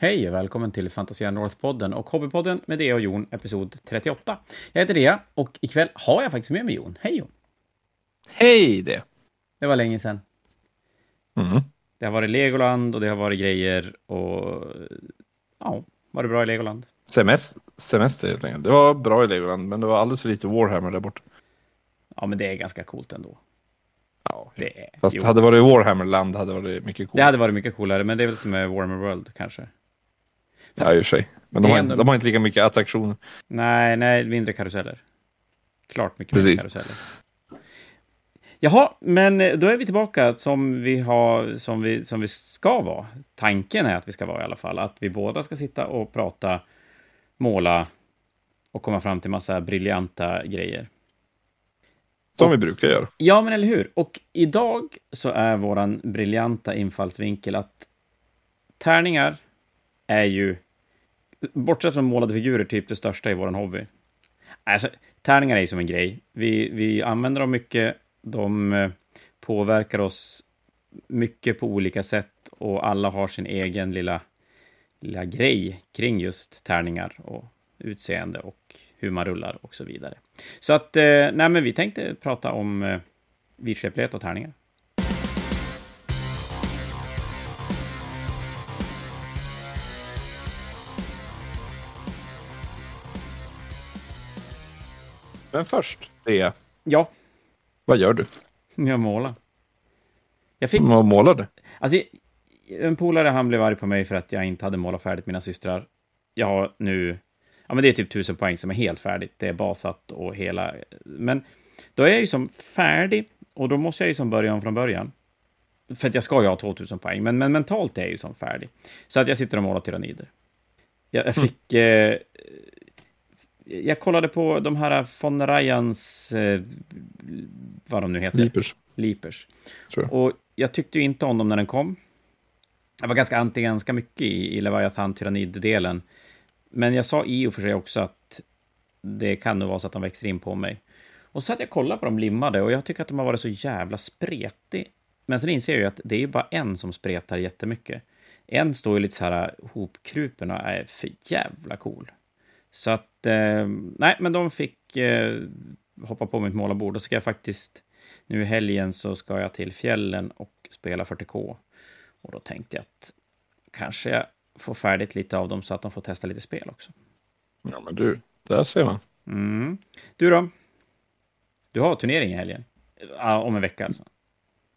Hej och välkommen till Fantasia North-podden och Hobbypodden med Dea och Jon, episod 38. Jag heter Dea och ikväll har jag faktiskt med mig Jon. Hej Jon! Hej det! Det var länge sedan. Mm. Det har varit Legoland och det har varit grejer och... Ja, var det bra i Legoland? Semester, semester helt enkelt. Det var bra i Legoland, men det var alldeles för lite Warhammer där borta. Ja, men det är ganska coolt ändå. Ja, Det är... Fast jo, hade det varit Warhammerland hade det varit mycket coolt. det hade varit mycket coolare, men det är väl som med Warhammer World kanske. Ja, i och för sig. Men de har, ändå- de har inte lika mycket attraktioner. Nej, nej, mindre karuseller. Klart mycket Precis. mindre karuseller. Jaha, men då är vi tillbaka som vi, har, som, vi, som vi ska vara. Tanken är att vi ska vara i alla fall. Att vi båda ska sitta och prata, måla och komma fram till massa briljanta grejer. Som vi brukar göra. Ja, men eller hur? Och idag så är våran briljanta infallsvinkel att tärningar är ju, bortsett från målade figurer, typ det största i våran hobby. Alltså, tärningar är ju som en grej. Vi, vi använder dem mycket, de eh, påverkar oss mycket på olika sätt och alla har sin egen lilla, lilla grej kring just tärningar och utseende och hur man rullar och så vidare. Så att, eh, nej men vi tänkte prata om eh, vidskeplighet och tärningar. Men först, det Ja, vad gör du? jag målar. Jag fick, Vad målar du? alltså, en polare han blev arg på mig för att jag inte hade målat färdigt mina systrar. Jag har nu, ja men det är typ tusen poäng som är helt färdigt. Det är basat och hela, men då är jag ju som färdig och då måste jag ju som börja om från början. För att jag ska ju ha 2000 poäng, men, men mentalt är jag ju som färdig. Så att jag sitter och målar tyrannider. Jag, jag fick... Eh, jag kollade på de här von Ryans... Eh, vad de nu heter. Leapers, Leapers. jag. Och jag tyckte ju inte om dem när den kom. Jag var ganska anti ganska mycket i, i Leviathan Tyrannid-delen. Men jag sa i och för sig också att det kan nog vara så att de växer in på mig. Och så att jag kollade på dem limmade och jag tycker att de har varit så jävla spretig. Men sen inser jag ju att det är ju bara en som spretar jättemycket. En står ju lite så här hopkrupen och är för jävla cool. Så att, eh, nej, men de fick eh, hoppa på mitt målarbord och ska jag faktiskt nu i helgen så ska jag till fjällen och spela 40K. Och då tänkte jag att kanske jag får färdigt lite av dem så att de får testa lite spel också. Ja, men du, där ser man. Mm. Du då? Du har turnering i helgen? Om en vecka alltså.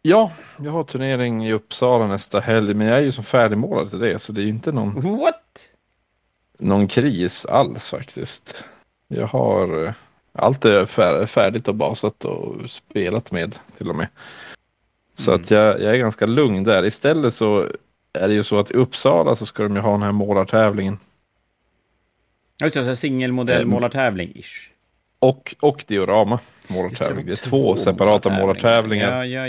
Ja, jag har turnering i Uppsala nästa helg, men jag är ju som färdigmålad till det, så det är ju inte någon, What? Någon kris alls faktiskt. Jag har eh, allt är fär, färdigt och basat och spelat med till och med. Så Mm. att jag, jag är ganska lugn där. Istället så är det ju så att i Uppsala så ska de ju ha den här målartävlingen. Just det, singelmodell Mm. målartävling ish. Och, och diorama målartävling. Det är två separata målartävlingar. Ja, ja,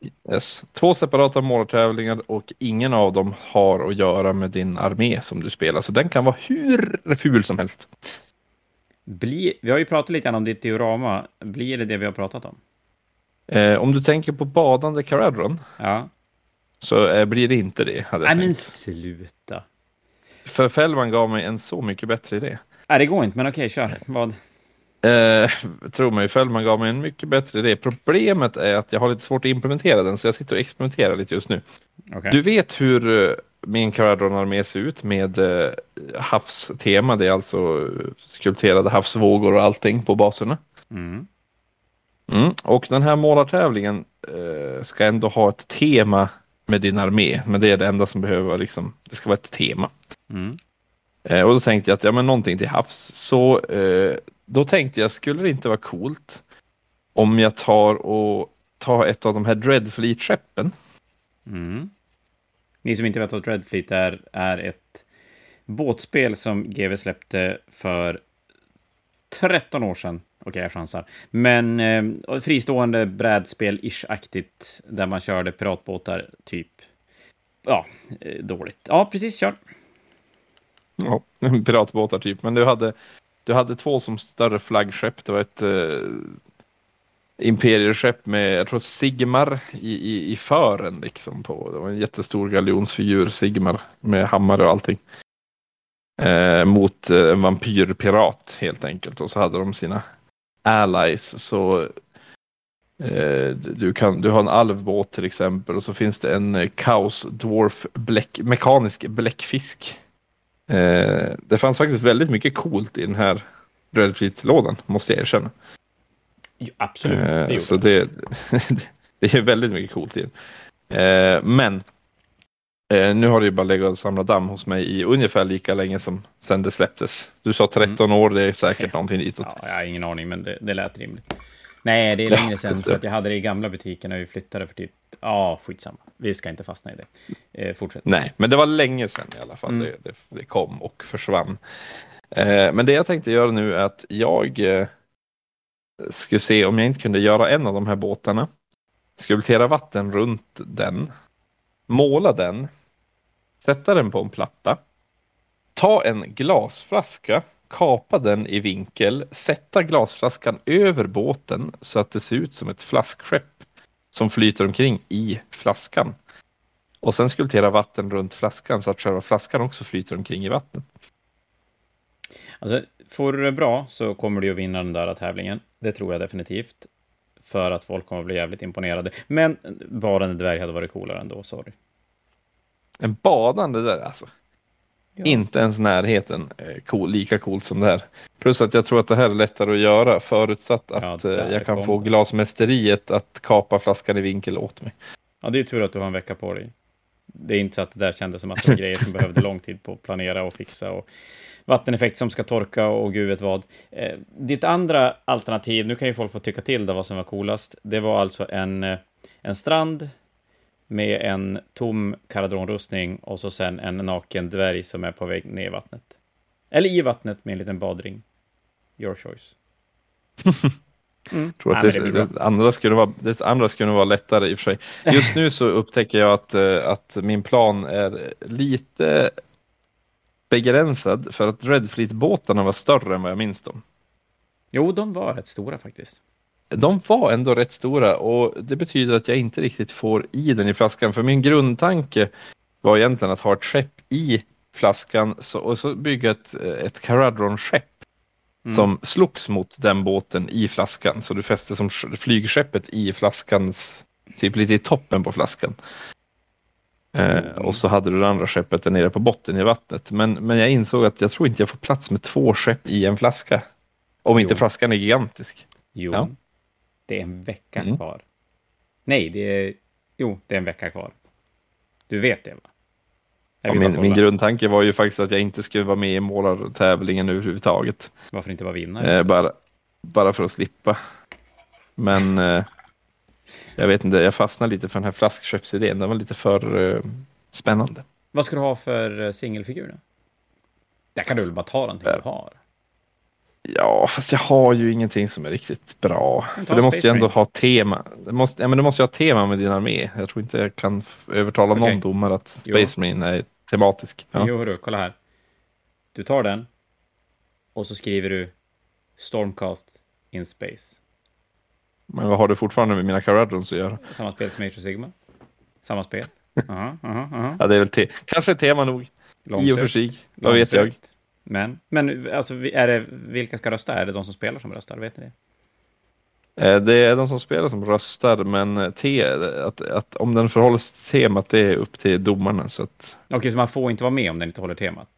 ja. Yes. Två separata målartävlingar och ingen av dem har att göra med din armé som du spelar. Så den kan vara hur ful som helst. Bli, vi har ju pratat lite grann om ditt diorama. Blir det det vi har pratat om? Eh, om du tänker på badande Caradron Ja. så eh, blir det inte det. Hade jag Nej, men tänkt. sluta. För Fällman gav mig en så mycket bättre idé. Nej, det går inte, men okej, kör. Vad? Eh, tro mig, Fällman gav mig en mycket bättre idé. Problemet är att jag har lite svårt att implementera den, så jag sitter och experimenterar lite just nu. Okej. Du vet hur eh, min Caradron-armé ser ut med eh, havstema. Det är alltså eh, skulpterade havsvågor och allting på baserna. Mm. Mm. Och den här målartävlingen eh, ska ändå ha ett tema med din armé. Men det är det enda som behöver liksom, det ska vara ett tema. Mm. Eh, och då tänkte jag att ja, men någonting till havs. Så eh, då tänkte jag, skulle det inte vara coolt om jag tar och tar ett av de här Dreadfleet-skeppen. Mm. Ni som inte vet vad Dreadfleet är, är ett båtspel som GW släppte för 13 år sedan. Okej, jag chansar. Men eh, fristående brädspel-ish-aktigt, där man körde piratbåtar, typ. Ja, eh, dåligt. Ja, precis, kör. Ja, piratbåtar typ. Men du hade, du hade två som större flaggskepp. Det var ett, eh, imperieskepp med, jag tror Sigmar i, i, i fören liksom på. Det var en jättestor galjonsfigur, Sigmar, med hammare och allting. Eh, mot eh, en vampyrpirat helt enkelt och så hade de sina allies. Så eh, du, kan, du har en alvbåt till exempel och så finns det en eh, kaos dwarf bläck, mekanisk bläckfisk. Eh, det fanns faktiskt väldigt mycket coolt i den här Red Fleet-lådan, måste jag erkänna. Jo, absolut, det Eh, så det, det är väldigt mycket coolt i den. Eh, men eh, nu har det ju bara legat och samlat damm hos mig i ungefär lika länge som sen det släpptes. Du sa 13 år, det är säkert någonting ditåt. Ja, jag har ingen aning, men det, det lät rimligt. Nej, det är längre sen, för att jag hade det i gamla butiken när vi flyttade för typ... Ja, skitsamma. Vi ska inte fastna i det. Eh, fortsätt. Nej, men det var länge sedan i alla fall Mm. det, det, det kom och försvann. Eh, men det jag tänkte göra nu är att jag eh, skulle se om jag inte kunde göra en av de här båtarna. Skulptera vatten runt den. Måla den. Sätta den på en platta. Ta en glasflaska. Kapa den i vinkel. Sätta glasflaskan över båten så att det ser ut som ett flaskskepp som flyter omkring i flaskan. Och sen skulptera vatten runt flaskan så att själva flaskan också flyter omkring i vattnet. Alltså, får du det bra så kommer du att vinna den där tävlingen. Det tror jag definitivt. För att folk kommer att bli jävligt imponerade. Men en dvärg hade varit coolare ändå, sorry. En badande där alltså. Ja. Inte ens närheten cool, lika coolt som det här. Plus att jag tror att det här är lättare att göra förutsatt att Ja, eh, jag kan få det. glasmästeriet att kapa flaskan i vinkel åt mig. Ja, det är tur att du har en vecka på dig. Det är inte så att det där kändes som att det var grejer som behövde lång tid på att planera och fixa och vatteneffekt som ska torka och gud vet vad. Eh, ditt andra alternativ, nu kan ju folk få tycka till då vad som var coolast, det var alltså en, eh, en strand med en tom karadronrustning och så sen en naken dvärg som är på väg ner i vattnet. Eller i vattnet med en liten badring. Your choice. Mm. tror att Ja, det, det det, andra skulle vara, det andra skulle vara lättare i och för sig. Just nu så upptäcker jag att, eh, att min plan är lite begränsad för att Red Fleet-båtarna var större än vad jag minns dem. Jo, de var rätt stora faktiskt. De var ändå rätt stora och det betyder att jag inte riktigt får i den i flaskan. För min grundtanke var egentligen att ha ett skepp i flaskan så, och så bygga ett, ett Caradron-skepp Mm. som slogs mot den båten i flaskan. Så du fäste som sk- flygskeppet i flaskans, typ lite i toppen på flaskan. Eh, Mm. och så hade du det andra skeppet där nere på botten i vattnet. Men, men jag insåg att jag tror inte jag får plats med två skepp i en flaska. Om inte Jo. flaskan är gigantisk. Jo, Ja. Det är en vecka Mm. kvar. Nej, det är... Jo, det är en vecka kvar. Du vet det, va? Ja, min, min grundtanke var ju faktiskt att jag inte skulle vara med i målartävlingen överhuvudtaget. Varför inte vara vinnare? Eh, bara, bara för att slippa. Men eh, jag vet inte, jag fastnade lite för den här flaskskeppsidén. Den var lite för eh, spännande. Vad ska du ha för eh, singelfigur? Där kan du väl bara ta Eh, du har? Ja, fast jag har ju ingenting som är riktigt bra. För det måste ju ändå ha tema. Det måste, ja, men det måste ju ha tema med din armé. Jag tror inte jag kan övertala Okej. någon domare att Jo. Space Marine är tematisk. Ja. Jo, hörru, kolla här. Du tar den och så skriver du Stormcast in Space. Men vad har du fortfarande med mina Caradrons att göra? Samma spel som Age of Sigma. Samma spel. Aha, aha, aha. Ja, det är väl te- kanske tema nog. I och för Långsökt. sig. Vad vet jag? Men, men alltså, är det, vilka ska rösta? Är det de som spelar som röstar? Vet ni det? Eh, Det är de som spelar som röstar, men eh, te, att, att om den förhåller sig till temat, det är upp till domarna. Så att, Okej, så man får inte vara med om den inte håller temat?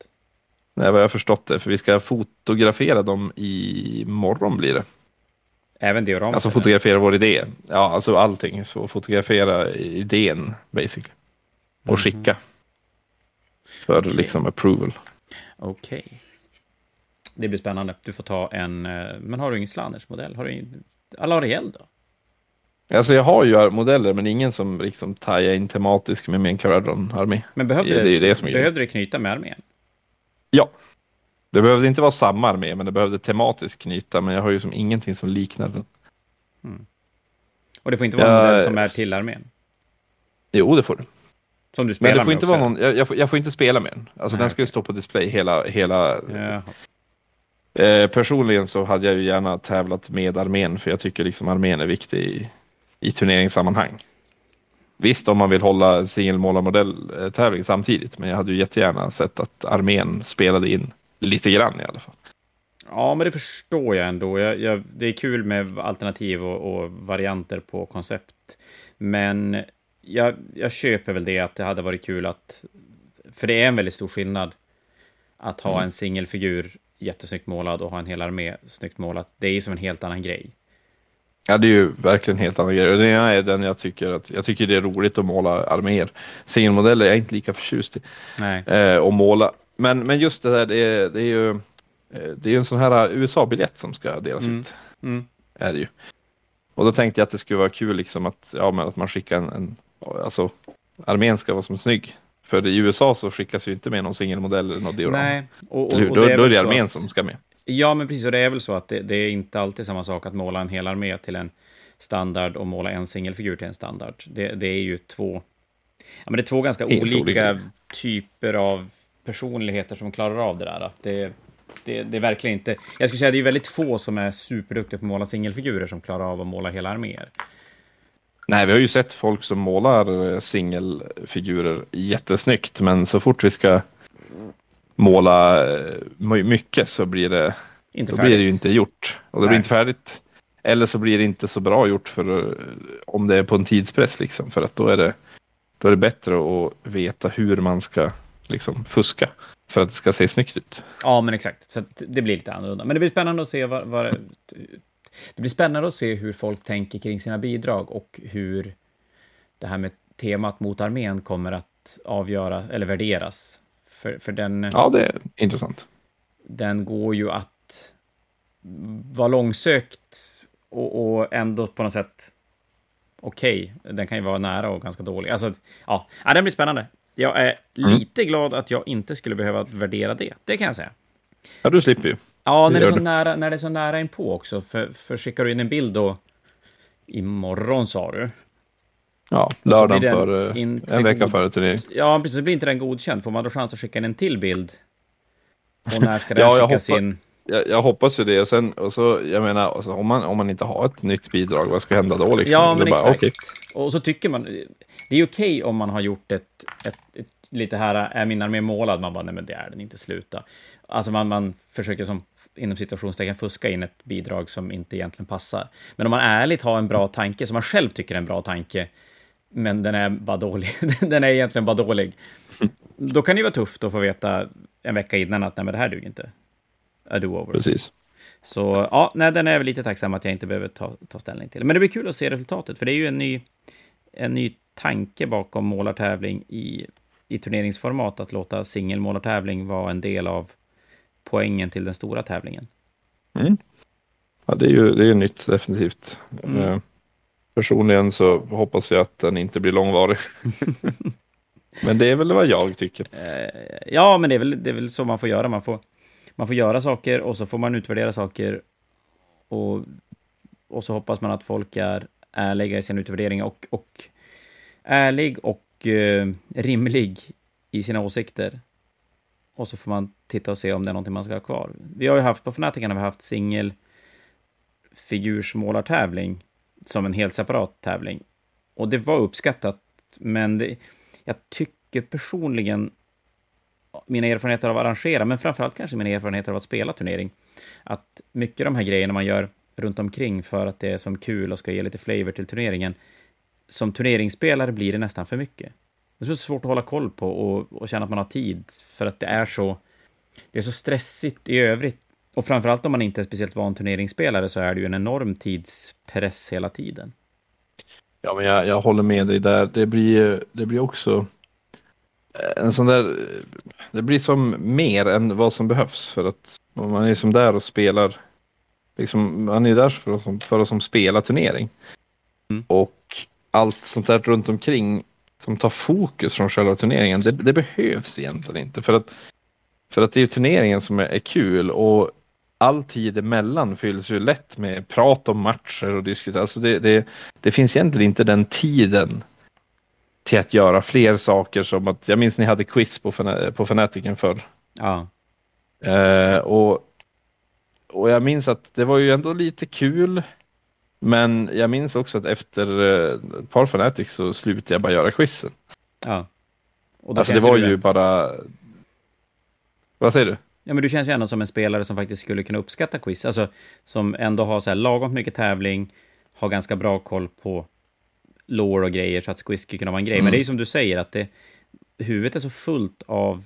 nej, vad jag har förstått det, för vi ska fotografera dem i morgon blir det. Även dioramat? Alltså eller? fotografera vår idé. Ja, alltså allting. Så fotografera idén basically. Och Mhm. skicka. För Okej. liksom approval. Okej. Det blir spännande. Du får ta en... eh, Men har du ingen Slanners modell? Har du ingen... Alariel då? Alltså jag har ju modeller, men ingen som liksom tajar in tematisk med min Caradron-armé. Men behövde, Det ju det är behövde det knyta med armén? Ja. Det behövde inte vara samma armé, men det behövde tematiskt knyta. Men jag har ju som ingenting som liknar den. Och det får inte vara en modell som är till armén? Jo, det får du. Som du Men spelar det får inte också? vara någon, jag, jag, får, jag får inte spela med den. Alltså Nej, den ska ju stå på display hela, hela. Eh, personligen så hade jag ju gärna tävlat med armén för jag tycker liksom armén är viktig i, i turneringssammanhang. Visst om man vill hålla singelmålarmodell-tävling samtidigt men jag hade ju jättegärna sett att armén spelade in lite grann i alla fall. Ja, men det förstår jag ändå. Jag, jag, det är kul med alternativ och, och varianter på koncept. Men jag, jag köper väl det att det hade varit kul att... För det är en väldigt stor skillnad att ha mm. en singelfigur jättesnyggt målad och ha en hel armé snyggt målad. Det är ju som en helt annan grej. Ja, det är ju verkligen en helt annan grej. Det är den jag tycker att jag tycker det är roligt att måla arméer. Singelmodeller är jag inte lika förtjust i. Eh, och måla. Men, men just det där, det är, det är ju eh, det är en sån här USA-biljett som ska delas mm. ut. Mm. Är det ju. Och då tänkte jag att det skulle vara kul liksom att, ja, men att man skickar en, en alltså armén ska vara som snygg. För i USA så skickas ju inte med någon singelmodell eller något diorama. Nej, och, och, och då, är då är det armén som ska med. Ja, men precis. Och det är väl så att det, det, är inte alltid samma sak att måla en hel armé till en standard och måla en singelfigur till en standard. Det, det är ju två... Ja, men det är två ganska olika, olika, typer av personligheter som klarar av det där. Det, det, det är verkligen inte... Jag skulle säga att det är väldigt få som är superduktiga på att måla singelfigurer som klarar av att måla hela arméer. Nej, vi har ju sett folk som målar singelfigurer jättesnyggt, men så fort vi ska måla eh, mycket så blir det, inte då blir det ju inte gjort. Och det Nej. blir inte färdigt. Eller så blir det inte så bra gjort för eh, om det är på en tidspress liksom, för att då är det, då är det bättre att veta hur man ska liksom fuska för att det ska se snyggt ut. Ja, men exakt. Så det blir lite annorlunda. Men det blir spännande att se vad, vad det blir spännande att se hur folk tänker kring sina bidrag och hur det här med temat mot armén kommer att avgöra eller värderas. För, för den... Ja, det är intressant. Den går ju att vara långsökt och, och ändå på något sätt okej. Okay. Den kan ju vara nära och ganska dålig. Alltså, ja, ja den blir spännande. Jag är mm. lite glad att jag inte skulle behöva värdera det. Det kan jag säga. Ja, du slipper ju. Ja, när det, är så nära, när det är så nära inpå också. För, för skickar du in en bild då imorgon sa du? Ja, lördagen för in, en vecka före turnering. Ja, precis. Så blir inte den godkänd. Får man då chans att skicka in en till bild? Och när ska den ja, skickas hoppa, in? Jag, jag, hoppas ju det. Och sen, och så, jag menar, alltså, om, man, om man inte har ett nytt bidrag, vad ska hända då? Liksom? Ja, men bara, exakt. Okay. Och så tycker man, det är okej okay om man har gjort ett, ett, ett lite här, är min armé målad? Man bara, nej men det är den inte, sluta. Alltså man, man försöker som inom situationstecken fuska in ett bidrag som inte egentligen passar. Men om man ärligt har en bra tanke, som man själv tycker är en bra tanke, men den är bara dålig, den är egentligen bara dålig, då kan det ju vara tufft att få veta en vecka innan att nej, men det här duger inte. A do-over. Precis. Så ja, nej, den är jag väl lite tacksam att jag inte behöver ta, ta ställning till. Men det blir kul att se resultatet, för det är ju en ny, en ny tanke bakom målartävling i, i turneringsformat, att låta singelmålartävling vara en del av poängen till den stora tävlingen. Mm. Ja, det är ju det är nytt definitivt. Mm. Eh, personligen så hoppas jag att den inte blir långvarig. men det är väl vad jag tycker. Eh, ja, men det är, väl, det är väl så man får göra. Man får, man får göra saker och så får man utvärdera saker. Och, och så hoppas man att folk är ärliga i sin utvärdering och, och ärlig och eh, rimlig i sina åsikter. Och så får man titta och se om det är någonting man ska ha kvar. Vi har ju haft, på Fnatic har vi haft singel figursmålartävling som en helt separat tävling. Och det var uppskattat, men det, jag tycker personligen mina erfarenheter av att arrangera, men framförallt kanske mina erfarenheter av att spela turnering, att mycket av de här grejerna man gör runt omkring för att det är som kul och ska ge lite flavor till turneringen, som turneringsspelare blir det nästan för mycket. Det är så svårt att hålla koll på och, och känna att man har tid, för att det är så... Det är så stressigt i övrigt. Och framförallt om man inte är speciellt van turneringsspelare så är det ju en enorm tidspress hela tiden. Ja, men jag, jag håller med dig där. Det blir, det blir också en sån där... Det blir som mer än vad som behövs för att man är som där och spelar. Liksom, man är där för att, för att som spela turnering. Mm. Och allt sånt där runt omkring som tar fokus från själva turneringen. Det, det, behövs egentligen inte för att, för att det är turneringen som är, är kul och all tid emellan fylls ju lätt med prat om matcher och diskutera. Alltså det, det, det finns egentligen inte den tiden till att göra fler saker som att, jag minns ni hade quiz på, på Fanatiken förr. Ja. Uh, och och jag minns att det var ju ändå lite kul. Men jag minns också att efter eh, ett par Fanatics så slutade jag bara göra quizen. Ja. Alltså det var ju bara... Vad säger du? Ja, men du känns ju ändå som en spelare som faktiskt skulle kunna uppskatta quiz. Alltså, som ändå har så här lagom mycket tävling, har ganska bra koll på lore och grejer, så att quiz skulle kunna vara en grej. Mm. Men det är ju som du säger, att det, huvudet är så fullt av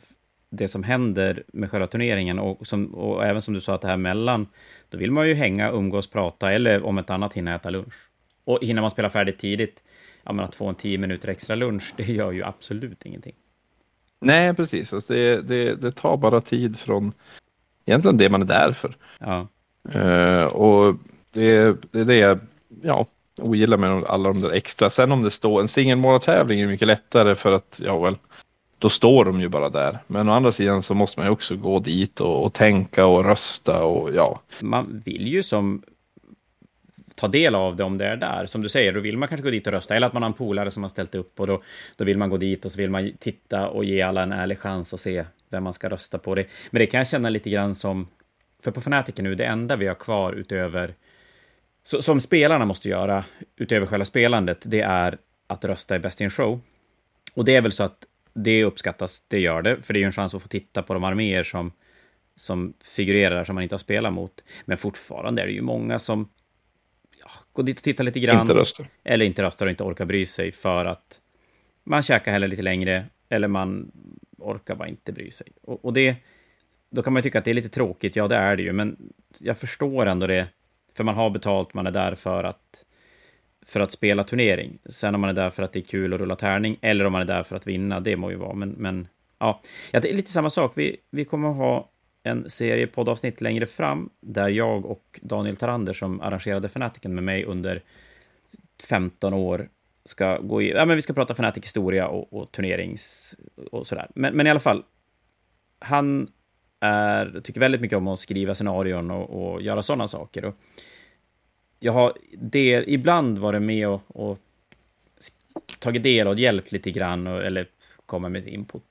det som händer med själva turneringen och, som, och även som du sa att det här mellan, då vill man ju hänga, umgås, prata eller om ett annat hinna äta lunch. Och hinner man spela färdigt tidigt, ja men att få en tio minuter extra lunch, det gör ju absolut ingenting. Nej, precis. Alltså det, det, det tar bara tid från egentligen det man är där för. Ja, Eh, och det, det är det jag ja, ogillar med alla de där extra. Sen om det står en singelmålartävling är mycket lättare för att, ja väl, då står de ju bara där. Men å andra sidan så måste man ju också gå dit och, och tänka och rösta och ja. man vill ju som ta del av det om det är där. Som du säger, då vill man kanske gå dit och rösta. Eller att man har en polare som har ställt upp och då, då vill man gå dit och så vill man titta och ge alla en ärlig chans och se vem man ska rösta på. Det. Men det kan jag känna lite grann som... För på Fanatiken nu, det enda vi har kvar utöver... Så, som spelarna måste göra, utöver själva spelandet, det är att rösta i Best in Show. Och det är väl så att det uppskattas, det gör det, för det är ju en chans att få titta på de arméer som, som figurerar som man inte har spelat mot. Men fortfarande är det ju många som ja, går dit och tittar lite grann. Inte röstar. Eller inte röstar och inte orkar bry sig för att man käkar heller lite längre eller man orkar bara inte bry sig. Och, och det, då kan man ju tycka att det är lite tråkigt, ja det är det ju, men jag förstår ändå det, för man har betalt, man är där för att för att spela turnering. Sen om man är där för att det är kul att rulla tärning, eller om man är där för att vinna, det må ju vara, men, men ja. ja, det är lite samma sak. Vi, vi kommer att ha en serie poddavsnitt längre fram, där jag och Daniel Tarander, som arrangerade Fanatiken med mig under 15 år, ska gå i, ja men vi ska prata Fanatic historia och, och turnerings och sådär. Men, men i alla fall, han är, tycker väldigt mycket om att skriva scenarion och, och göra sådana saker. Och jag har del, ibland varit med och, och tagit del och hjälpt lite grann, och, eller kommit med input.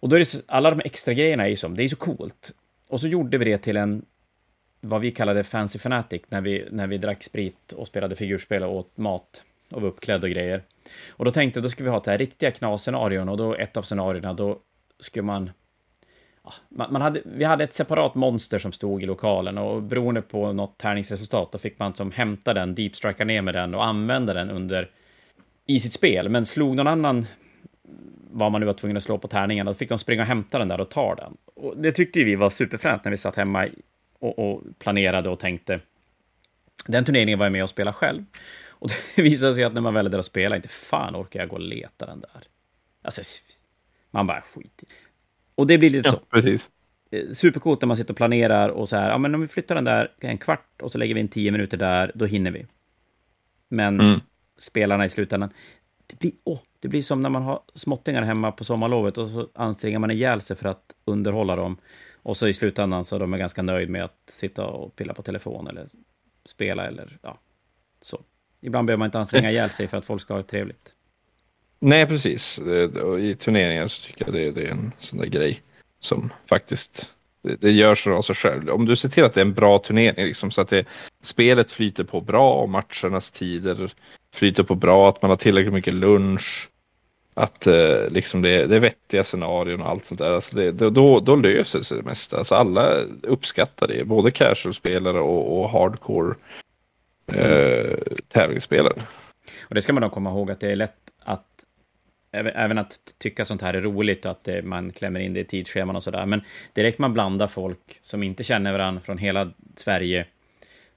Och då är det, så- alla de extra grejerna är ju som, det är så coolt. Och så gjorde vi det till en, vad vi kallade Fancy Fanatic, när vi, när vi drack sprit och spelade figurspel och åt mat och var uppklädda och grejer. Och då tänkte jag, då skulle vi ha det här riktiga knasscenarion och då ett av scenarierna, då skulle man man, man hade, vi hade ett separat monster som stod i lokalen och beroende på något tärningsresultat då fick man som hämta den, deepstrika ner med den och använda den under i sitt spel. Men slog någon annan vad man nu var tvungen att slå på tärningen, då fick de springa och hämta den där och ta den. Och det tyckte ju vi var superfränt när vi satt hemma och, och planerade och tänkte. Den turneringen var jag med och spelade själv. Och det visade sig att när man väl är där och spelar, inte fan orkar jag gå och leta den där. Alltså, man bara skit i. Och det blir lite så. Ja, precis. Eh, supercoolt när man sitter och planerar och så här, ja men om vi flyttar den där en kvart och så lägger vi in tio minuter där, då hinner vi. Men Mm. spelarna i slutändan, det blir, åh, det blir som när man har småttingar hemma på sommarlovet och så anstränger man ihjäl sig för att underhålla dem. Och så i slutändan så är de ganska nöjd med att sitta och pilla på telefon eller spela eller ja, så. Ibland behöver man inte anstränga ihjäl sig för att folk ska ha det trevligt. Nej, precis. Eh, och I turneringar så tycker jag det, det är en sån där grej som faktiskt det, det gör så av sig själv. Om du ser till att det är en bra turnering, liksom, så att det, spelet flyter på bra och matchernas tider flyter på bra, att man har tillräckligt mycket lunch, att eh, liksom det, det är vettiga scenarion och allt sånt där. Alltså det, det, då, då löser sig det mesta. Alltså alla uppskattar det, både casual-spelare och, och hardcore eh, tävlingsspelare. Och det ska man då komma ihåg att det är lätt att även- att tycka sånt här är roligt och att det, man klämmer in det i tidsscheman och sådär. Men direkt man blandar folk som inte känner varandra från hela Sverige,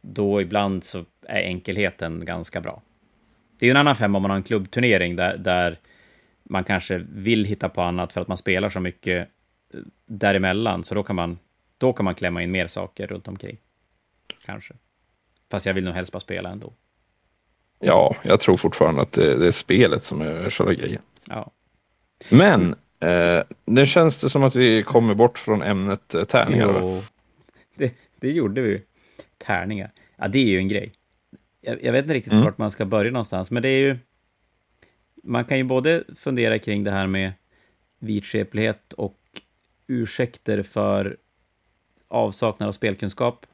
då ibland så är enkelheten ganska bra. Det är ju en annan femma om man har en klubbturnering där, där man kanske vill hitta på annat för att man spelar så mycket eh, däremellan, så då kan man, då kan man klämma in mer saker runt omkring. Kanske. Fast jag vill nog helst bara spela ändå. Ja, jag tror fortfarande att det, det är spelet som är själva grejen. Ja. Men eh, nu känns det som att vi kommer bort från ämnet eh, tärningar. Jo, det, det gjorde vi. Tärningar. Ja, det är ju en grej. Jag, jag vet inte riktigt Mm. vart man ska börja någonstans, men det är ju... Man kan ju både fundera kring det här med vidskeplighet och ursäkter för avsaknad av spelkunskap.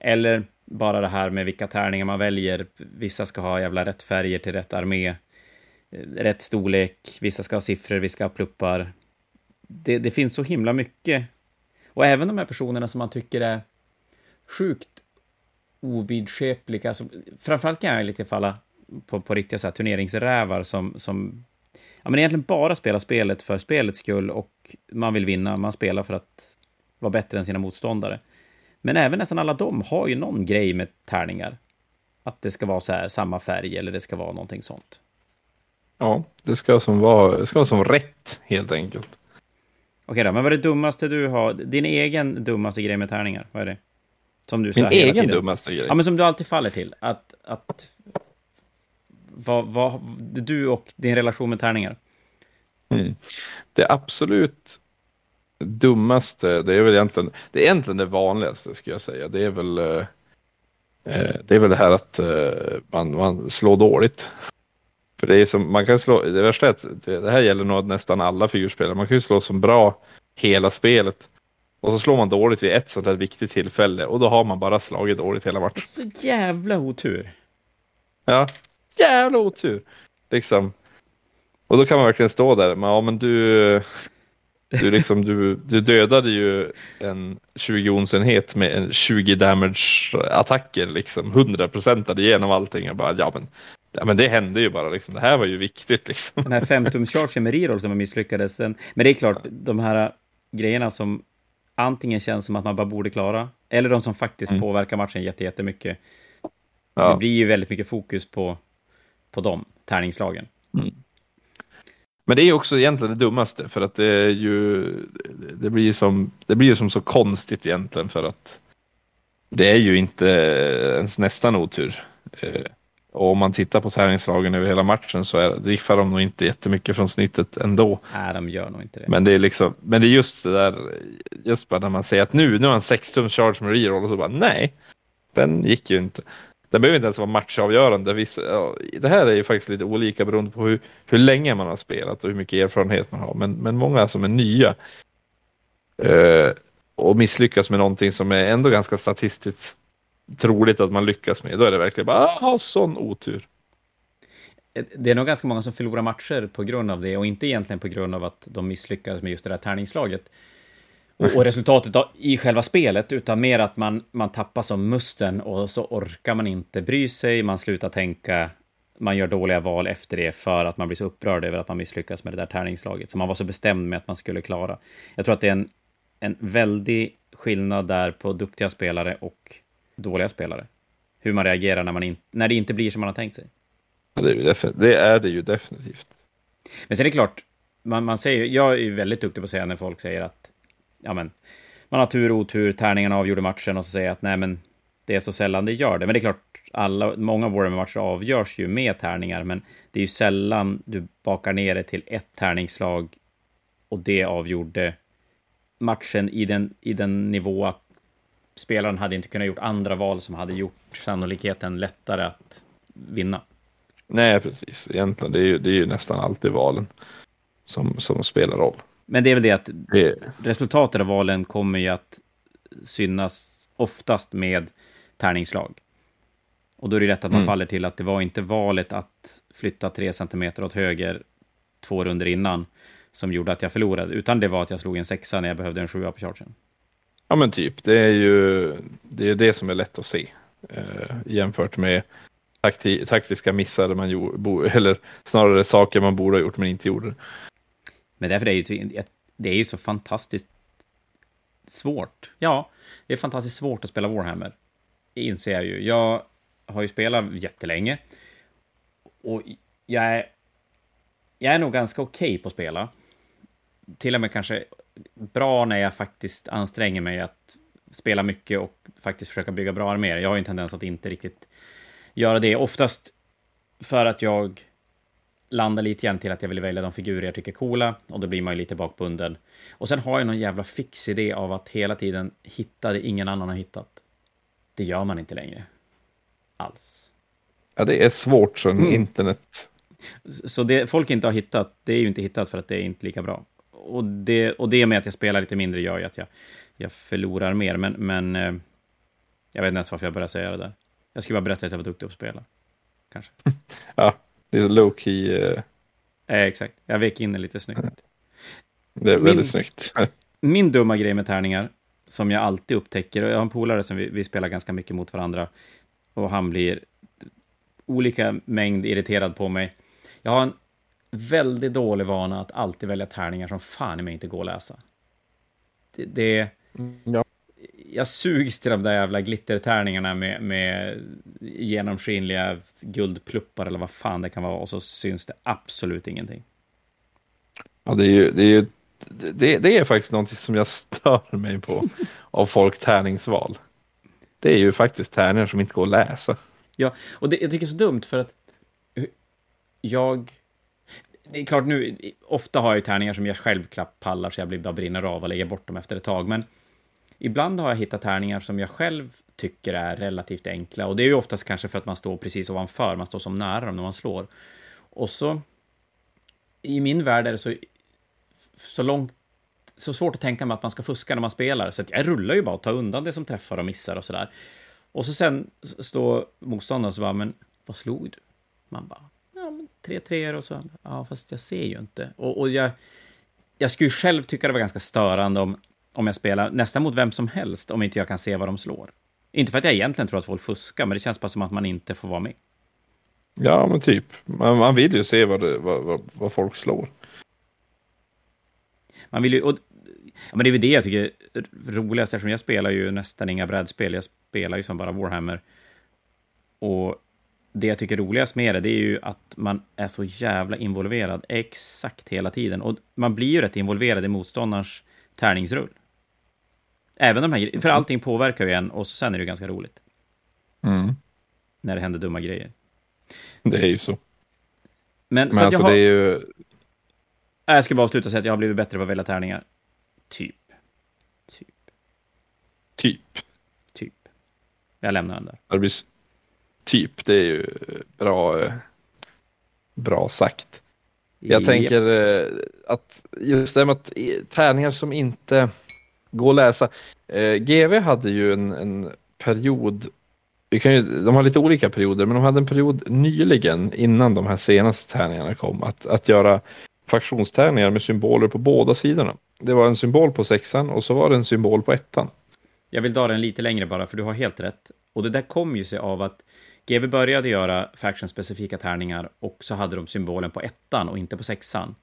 Eller bara det här med vilka tärningar man väljer. Vissa ska ha jävla rätt färger till rätt armé, Eh, rätt storlek, vissa ska ha siffror, vissa ska ha pluppar. Det, det finns så himla mycket. Och även de här personerna som man tycker är sjukt ovidskepliga. Alltså, framförallt kan jag lite falla på, på riktiga så här, turneringsrävar som, som ja, men egentligen bara spelar spelet för spelets skull och man vill vinna. Man spelar för att vara bättre än sina motståndare. Men även nästan alla de har ju någon grej med tärningar. Att det ska vara så här, samma färg eller det ska vara någonting sånt. Ja, det ska som vara, det ska vara som rätt helt enkelt. Okej då, men vad är det dummaste du har? Din egen dummaste grej med tärningar, vad är det? Som du Min egen tiden. dummaste grej? Ja, men som du alltid faller till. Att, att vad, vad, du och din relation med tärningar. Mm. Det absolut dummaste, det är väl egentligen det, är egentligen det vanligaste skulle jag säga. Det är väl eh, eh, det är väl det här att eh, man, man slår dåligt. För det är som, man kan slå, det värsta är att det, här gäller nog nästan alla figurspelare. Man kan ju slå som bra hela spelet. Och så slår man dåligt vid ett sånt här viktigt tillfälle och då har man bara slagit dåligt hela matchen. Så jävla otur. Ja, jävla otur. Liksom. Och då kan man verkligen stå där. Men, ja, men du, du, liksom, du, du dödade ju en 20 onsenhet med en 20 damage attacker. Liksom. 100 procentade igenom allting. Jag bara, ja men, ja men det hände ju bara. Liksom. Det här var ju viktigt. Liksom. Den här femtums-chargen med reroll som misslyckades. Den, men det är klart, de här grejerna som antingen känns som att man bara borde klara, eller de som faktiskt mm. påverkar matchen jättemycket. Ja. Det blir ju väldigt mycket fokus på på de tärningslagen. Mm. Men det är också egentligen det dummaste för att det är ju det blir som det blir som så konstigt egentligen för att det är ju inte ens nästan otur. Och om man tittar på tärningslagen över hela matchen så är, diffar de nog inte jättemycket från snittet ändå. Nej, de gör nog inte det. Men det är liksom, men det är just det där, just bara när man säger att nu, nu har han 6 tums charge med reroll och så bara nej, den gick ju inte. Det behöver inte ens vara matchavgörande. Vissa, ja, det här är ju faktiskt lite olika beroende på hur, hur länge man har spelat och hur mycket erfarenhet man har. Men, men många som är nya eh, och misslyckas med någonting som är ändå ganska statistiskt troligt att man lyckas med, då är det verkligen bara, ah, sån otur. Det är nog ganska många som förlorar matcher på grund av det och inte egentligen på grund av att de misslyckas med just det där tärningslaget och, och resultatet av, i själva spelet, utan mer att man, man tappar som musten och så orkar man inte bry sig, man slutar tänka, man gör dåliga val efter det för att man blir så upprörd över att man misslyckas med det där tärningslaget som man var så bestämd med att man skulle klara. Jag tror att det är en, en väldig skillnad där på duktiga spelare och dåliga spelare. Hur man reagerar när, man in, när det inte blir som man har tänkt sig. Det är, det, det är det ju definitivt. Men sen är det klart, man, man säger, jag är ju väldigt duktig på att säga när folk säger att ja men, man har tur och otur, tärningarna avgjorde matchen och så säger jag att nej men, det är så sällan det gör det. Men det är klart, alla, många Warhammer-matcher avgörs ju med tärningar, men det är ju sällan du bakar ner det till ett tärningslag och det avgjorde matchen i den, i den nivå att spelaren hade inte kunnat gjort andra val som hade gjort sannolikheten lättare att vinna. Nej, precis. Egentligen, det är ju, det är ju nästan alltid valen som, som spelar roll. Men det är väl det att det... resultatet av valen kommer ju att synas oftast med tärningslag. Och då är det rätt att man mm. faller till att det var inte valet att flytta tre centimeter åt höger två runder innan som gjorde att jag förlorade, utan det var att jag slog en sexa när jag behövde en sjua på chargen. Ja, men typ. Det är ju det, är det som är lätt att se eh, jämfört med takti, taktiska missar man gjorde, eller snarare saker man borde ha gjort men inte gjorde. Men därför är det ju, det är ju så fantastiskt svårt. Ja, det är fantastiskt svårt att spela Warhammer. Inser jag ju. Jag har ju spelat jättelänge. Och jag är, jag är nog ganska okej okay på att spela. Till och med kanske bra när jag faktiskt anstränger mig att spela mycket och faktiskt försöka bygga bra arméer. Jag har ju en tendens att inte riktigt göra det. Oftast för att jag landar lite grann till att jag vill välja de figurer jag tycker är coola och då blir man ju lite bakbunden. Och sen har jag någon jävla fix idé av att hela tiden hitta det ingen annan har hittat. Det gör man inte längre. Alls. Ja, det är svårt som mm. internet. Så det folk inte har hittat, det är ju inte hittat för att det är inte lika bra. Och det, och det med att jag spelar lite mindre gör ju att jag, jag förlorar mer, men, men eh, Jag vet inte ens varför jag började säga det där. Jag skulle bara berätta att jag var duktig på att spela. Kanske. ja, det är low key. Uh... Eh, exakt. Jag vek in det lite snyggt. Det är väldigt min, snyggt. min dumma grej med tärningar, som jag alltid upptäcker, och jag har en polare som vi, vi spelar ganska mycket mot varandra, och han blir olika mängd irriterad på mig. Jag har en väldigt dålig vana att alltid välja tärningar som fan i mig inte går att läsa. Det, det ja. Jag sugs till de där jävla glittertärningarna med, med genomskinliga guldpluppar eller vad fan det kan vara och så syns det absolut ingenting. Ja, det är ju, det är ju det, det är faktiskt någonting som jag stör mig på av folk tärningsval. Det är ju faktiskt tärningar som inte går att läsa. Ja, och det, jag tycker det är så dumt för att jag... Det är klart nu, ofta har jag ju tärningar som jag själv pallar så jag blir bara brinner av och lägger bort dem efter ett tag, men ibland har jag hittat tärningar som jag själv tycker är relativt enkla och det är ju oftast kanske för att man står precis ovanför, man står som nära dem när man slår. Och så... I min värld är det så, så långt så svårt att tänka mig att man ska fuska när man spelar, så att jag rullar ju bara och tar undan det som träffar och missar och sådär. Och så sen står motståndaren och så bara, men vad slog du? Man bara, tre treor och så, ja fast jag ser ju inte. Och, och jag, jag skulle själv tycka det var ganska störande om, om jag spelar nästan mot vem som helst, om inte jag kan se vad de slår. Inte för att jag egentligen tror att folk fuskar, men det känns bara som att man inte får vara med. Ja, men typ. Man, man vill ju se vad, det, vad, vad, vad folk slår. Man vill ju, och Ja, men det är väl det jag tycker är roligast, eftersom jag spelar ju nästan inga brädspel. Jag spelar ju som bara Warhammer. Och det jag tycker är roligast med det, det är ju att man är så jävla involverad exakt hela tiden. Och man blir ju rätt involverad i motståndarens tärningsrull. Även de här För allting påverkar ju en och sen är det ganska roligt. Mm. När det händer dumma grejer. Det är ju så. Men, Men så alltså har... det är ju... Jag ska bara avsluta och säga att jag har blivit bättre på att välja tärningar. Typ. Typ. Typ. Typ. Jag lämnar den där. Typ, det är ju bra, bra sagt. Jag tänker eh, att just det med att tärningar som inte går att läsa. Eh, GV hade ju en, en period vi kan ju, de har lite olika perioder, men de hade en period nyligen innan de här senaste tärningarna kom att, att göra faktionstärningar med symboler på båda sidorna. Det var en symbol på sexan och så var det en symbol på ettan. Jag vill dra den lite längre bara, för du har helt rätt. Och det där kom ju sig av att GW började göra faction-specifika tärningar och så hade de symbolen på ettan och inte på sexan.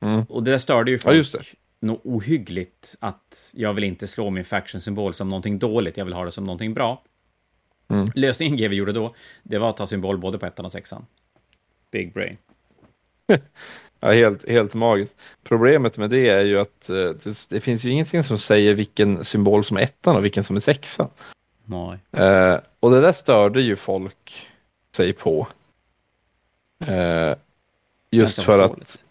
Mm. Och det där störde ju folk ja, något ohyggligt att jag vill inte slå min faction-symbol som någonting dåligt, jag vill ha det som någonting bra. Mm. Lösningen GW gjorde då, det var att ta symbol både på ettan och sexan. Big brain. Ja, helt, helt magiskt. Problemet med det är ju att eh, det, det, finns ju ingenting som säger vilken symbol som är ettan och vilken som är sexan. Nej. Eh, och det där störde ju folk sig på. Eh, just för att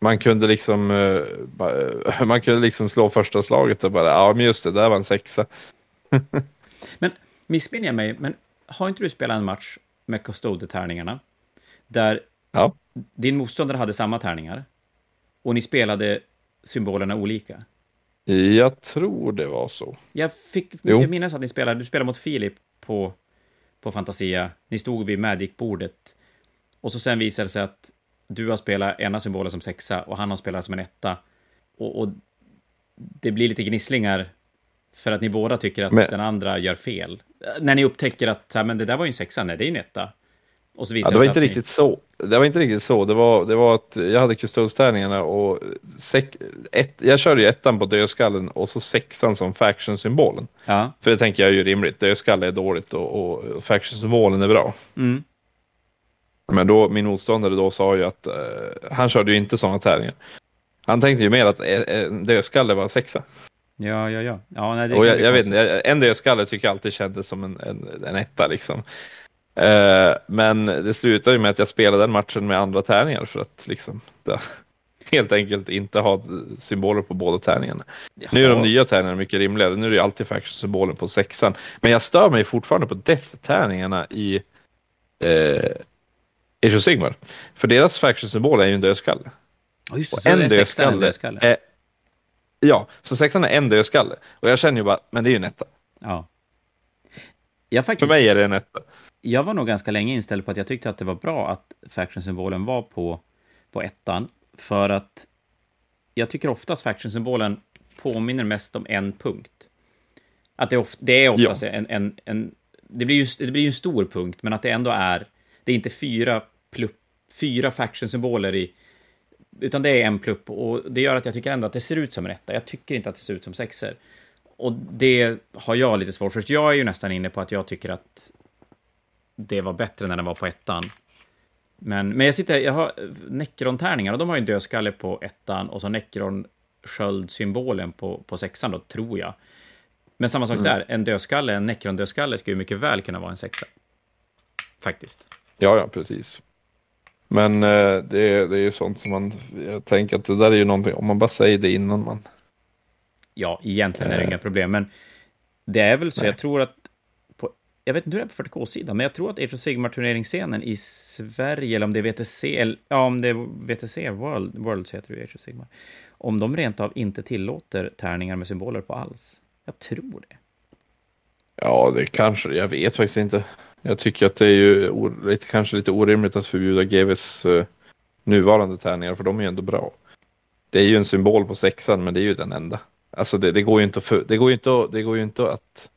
man kunde liksom eh, man kunde liksom slå första slaget och bara, ja men just det, där var en sexa. men missminner jag mig, men har inte du spelat en match med Custode-tärningarna? Där ja din motståndare hade samma tärningar och ni spelade symbolerna olika. Jag tror det var så. Jag, fick, jag minns att ni spelade, du spelade mot Filip på, på Fantasia. Ni stod vid Magic-bordet och så sen visade det sig att du har spelat ena symbolen som sexa och han har spelat som en etta. Och, och det blir lite gnisslingar för att ni båda tycker att men... den andra gör fel. När ni upptäcker att men det där var ju en sexa, nej det är ju en etta. Och så ja, det var inte riktigt ni... så. Det var inte riktigt så. Det var, det var att jag hade kustodstärningarna och sek, ett, jag körde ju ettan på dödskallen och så sexan som faction-symbolen. Ja. För det tänker jag är ju rimligt. Dödskalle är dåligt och, och faction-symbolen är bra. Mm. Men då, min motståndare då sa ju att uh, han körde ju inte sådana tärningar. Han tänkte ju mer att en dödskalle var sexa. Ja, ja, ja. ja nej, och jag, jag vet inte, en dödskalle tycker jag alltid kändes som en, en, en etta liksom. Eh, men det slutade ju med att jag spelade den matchen med andra tärningar för att liksom det, helt enkelt inte ha symboler på båda tärningarna. Jaha. Nu är de nya tärningarna mycket rimligare. Nu är det alltid faction-symbolen på sexan. Men jag stör mig fortfarande på death-tärningarna i eh, Age of Sigmar. För deras faction-symbol är ju en dödskalle. Oh, just det, och en dödskalle, en dödskalle. Är, ja, så sexan är en dödskalle. Och jag känner ju bara, men det är ju en etta. Ja. Faktiskt, För mig är det en etta. Jag var nog ganska länge inställd på att jag tyckte att det var bra att faction-symbolen var på, på ettan. För att jag tycker oftast faction-symbolen påminner mest om en punkt. Att det, of, det är oftast en, en, en... Det blir, ju, det blir ju en stor punkt, men att det ändå är... Det är inte fyra, plupp, fyra faction-symboler i... Utan det är en plupp och det gör att jag tycker ändå att det ser ut som en etta. Jag tycker inte att det ser ut som sexer. Och det har jag lite svårt för. Jag är ju nästan inne på att jag tycker att det var bättre när den var på ettan. Men, men jag sitter, jag har Necron-tärningar och de har ju en dödskalle på ettan och så Necron sköldsymbolen på, på sexan då, tror jag. Men samma sak Mm. där, en dödskalle, en Necron-dödskalle skulle ju mycket väl kunna vara en sexa. Faktiskt. Ja, ja, precis. Men eh, det, är- det är ju sånt som man, jag tänker att det där är ju någonting, om man bara säger det innan man, Ja, egentligen är det Eh. inga problem, men det är väl så, Nej. jag tror att jag vet inte hur det är på 40K-sidan, men jag tror att Age of Sigmar-turneringsscenen i Sverige, eller om det är VTC, eller ja, om det är VTC, World, Worlds heter det ju, Age of Sigmar, om de rent av inte tillåter tärningar med symboler på alls. Jag tror det. ja det kanske, jag vet faktiskt inte. Jag tycker att det är ju lite, kanske lite orimligt att förbjuda GVs uh, eh, nuvarande tärningar, för de är ju ändå bra. Det är ju en symbol på sexan, men det är ju den enda. Alltså det, det går ju inte att, för, det går ju inte att, det går ju inte att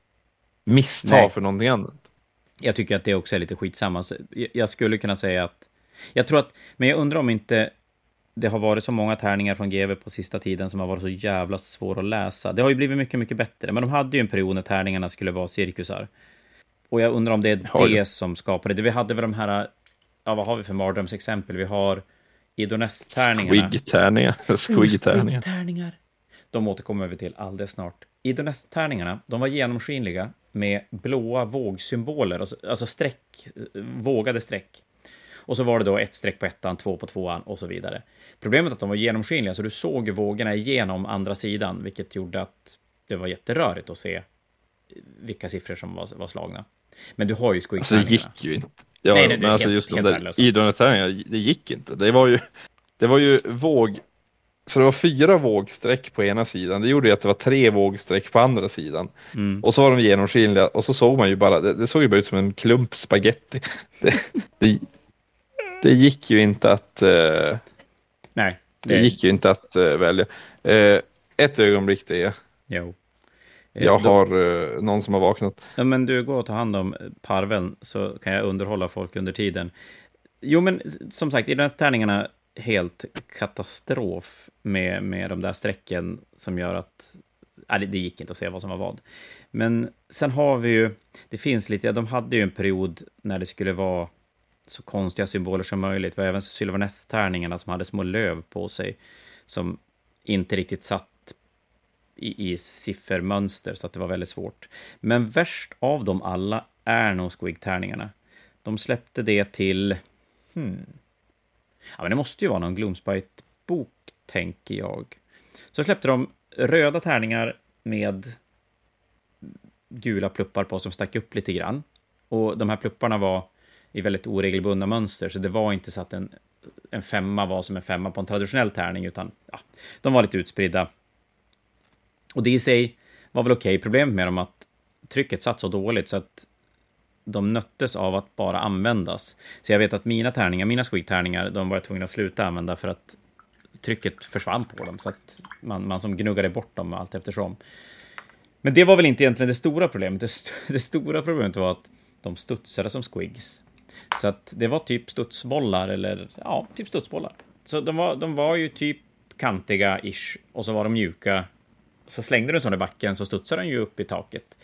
missta Nej. för någonting annat. Jag tycker att det också är lite skitsamma. Så jag- skulle kunna säga att... Jag tror att... Men jag undrar om inte det har varit så många tärningar från GV på sista tiden som har varit så jävla svåra att läsa. Det har ju blivit mycket, mycket bättre, men de hade ju en period när tärningarna skulle vara cirkusar. Och jag undrar om det är Har det som skapade det. Vi hade väl de här... Ja, vad har vi för mardrömsexempel? Vi har Idoneth-tärningarna. Squig-tärningar. Squig-tärningar. De återkommer vi till alldeles snart. Idoneth-tärningarna, de var genomskinliga med blåa vågsymboler, alltså, streck, eh, vågade streck. Och så var det då ett streck på ettan, två på tvåan och så vidare. Problemet är att de var genomskinliga, så du såg vågorna igenom andra sidan, vilket gjorde att det var jätterörigt att se vilka siffror som var, var slagna. Men du har ju Alltså det gick ju inte. Ja, Nej, nej, men alltså helt- just de där värdelösa. idrottsträningarna, det gick inte. Det var ju, det var ju våg, så det var fyra vågsträck på ena sidan. Det gjorde ju att det var tre vågsträck på andra sidan. Mm. Och så var de genomskinliga och så såg man ju bara, det, det såg ju bara ut som en klump spaghetti. Det, det, det gick ju inte att, eh, Nej, det gick ju inte att eh, välja. Eh, ett ögonblick det är, Jo. Jag då- har eh, någon som har vaknat. Ja, men du, går och tar hand om parveln så kan jag underhålla folk under tiden. Jo, men som sagt, i de här tärningarna, helt katastrof med, med de där strecken som gör att... Nej, det, gick inte att se vad som var vad. Men sen har vi ju... Det finns lite... De hade ju en period när det skulle vara så konstiga symboler som möjligt. Det var även Sylvaneth-tärningarna som hade små löv på sig som inte riktigt satt i, i siffermönster, så att det var väldigt svårt. Men värst av dem alla är nog Squig-tärningarna. De släppte det till... Hmm. Ja, men det måste ju vara någon Gloomspite-bok, tänker jag. Så släppte de röda tärningar med gula pluppar på som stack upp lite grann. Och de här plupparna var i väldigt oregelbundna mönster, så det var inte så att en, en femma var som en femma på en traditionell tärning, utan ja, de var lite utspridda. Och det i sig var väl okej. Problemet med dem att trycket satt så dåligt så att de nöttes av att bara användas. Så jag vet att mina tärningar, mina squeak-tärningar, de var jag tvungen att sluta använda för att trycket försvann på dem. Så att man, man som gnuggade bort dem allt eftersom. Men det var väl inte egentligen det stora problemet. Det, st det stora problemet var att de studsade som squigs. Så att det var typ studsbollar eller ja, typ studsbollar. Så de var, de var ju typ kantiga-ish och så var de mjuka. Så slängde du en sån i backen så studsade den ju upp i taket.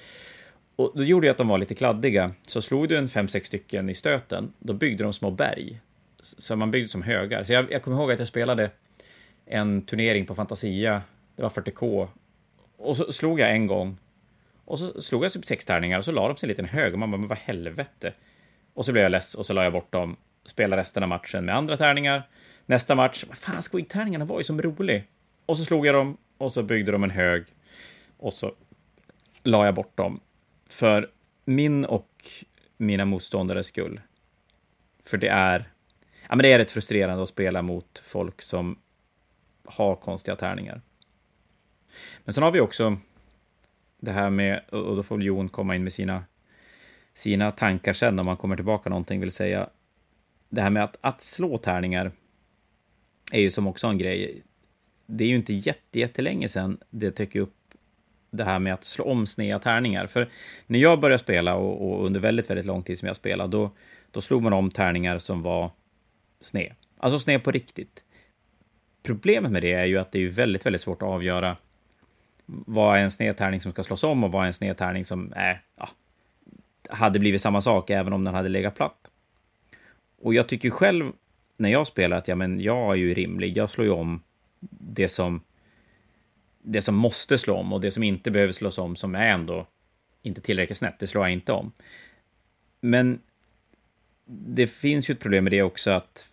Och då gjorde ju att de var lite kladdiga. Så slog du en fem sex stycken i stöten, då byggde de små berg. Så man byggde som högar. Så jag, jag kommer ihåg att jag spelade en turnering på Fantasia, det var 40K. Och så slog jag en gång. Och så slog jag typ sex tärningar och så la de sig en liten hög. Och man bara, men vad helvete. Och så blev jag less och så la jag bort dem. Spelade resten av matchen med andra tärningar. Nästa match, vad fan, squid-tärningarna var ju som rolig. Och så slog jag dem och så byggde de en hög. Och så la jag bort dem. För min och mina motståndares skull. För det är, ja men det är rätt frustrerande att spela mot folk som har konstiga tärningar. Men sen har vi också det här med, och då får Jon komma in med sina sina tankar sen om han kommer tillbaka någonting, vill säga det här med att, att slå tärningar är ju som också en grej. Det är ju inte jätte, jättelänge sedan det dök upp det här med att slå om sneda tärningar. För när jag började spela och, och, under väldigt, väldigt lång tid som jag spelade, då, då slog man om tärningar som var sned. Alltså sned på riktigt. Problemet med det är ju att det är väldigt, väldigt svårt att avgöra vad är en sned tärning som ska slås om och vad är en sned tärning som är, ja, hade blivit samma sak även om den hade legat platt. Och jag tycker själv när jag spelar att ja, men jag är ju rimlig. Jag slår ju om det som det som måste slå om och det som inte behöver slås om som är ändå inte tillräckligt snett, det slår jag inte om. Men det finns ju ett problem med det också att